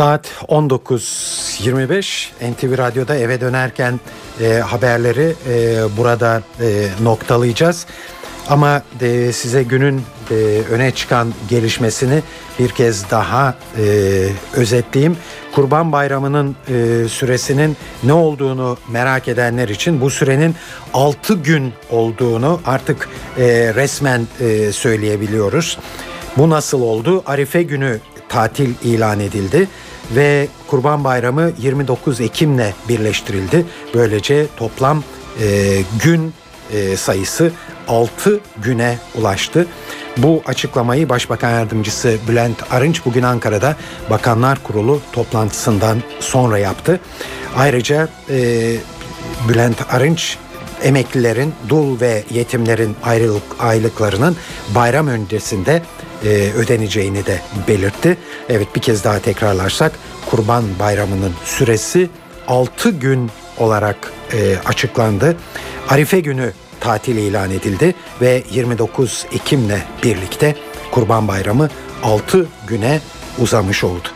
Speaker 2: Saat 19.25 NTV Radyo'da eve dönerken e, haberleri e, burada e, noktalayacağız. Ama e, size günün e, öne çıkan gelişmesini bir kez daha e, özetleyeyim. Kurban Bayramı'nın e, süresinin ne olduğunu merak edenler için bu sürenin 6 gün olduğunu artık e, resmen e, söyleyebiliyoruz. Bu nasıl oldu? Arife günü tatil ilan edildi ve Kurban Bayramı 29 Ekim'le birleştirildi. Böylece toplam e, gün e, sayısı 6 güne ulaştı. Bu açıklamayı Başbakan Yardımcısı Bülent Arınç bugün Ankara'da Bakanlar Kurulu toplantısından sonra yaptı. Ayrıca e, Bülent Arınç emeklilerin, dul ve yetimlerin ayrılık aylıklarının bayram öncesinde e, ödeneceğini de belirtti. Evet bir kez daha tekrarlarsak Kurban Bayramı'nın süresi 6 gün olarak e, açıklandı. Arife günü tatil ilan edildi ve 29 Ekim'le birlikte Kurban Bayramı 6 güne uzamış oldu.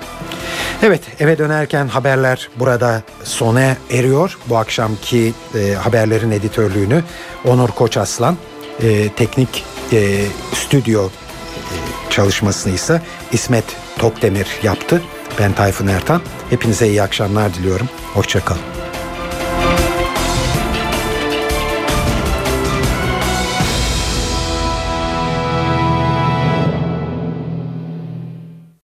Speaker 2: Evet eve dönerken haberler burada sona eriyor. Bu akşamki e, haberlerin editörlüğünü Onur Koçaslan, e, teknik e, stüdyo e, çalışmasını ise İsmet Tokdemir yaptı. Ben Tayfun Ertan. Hepinize iyi akşamlar diliyorum. Hoşçakalın.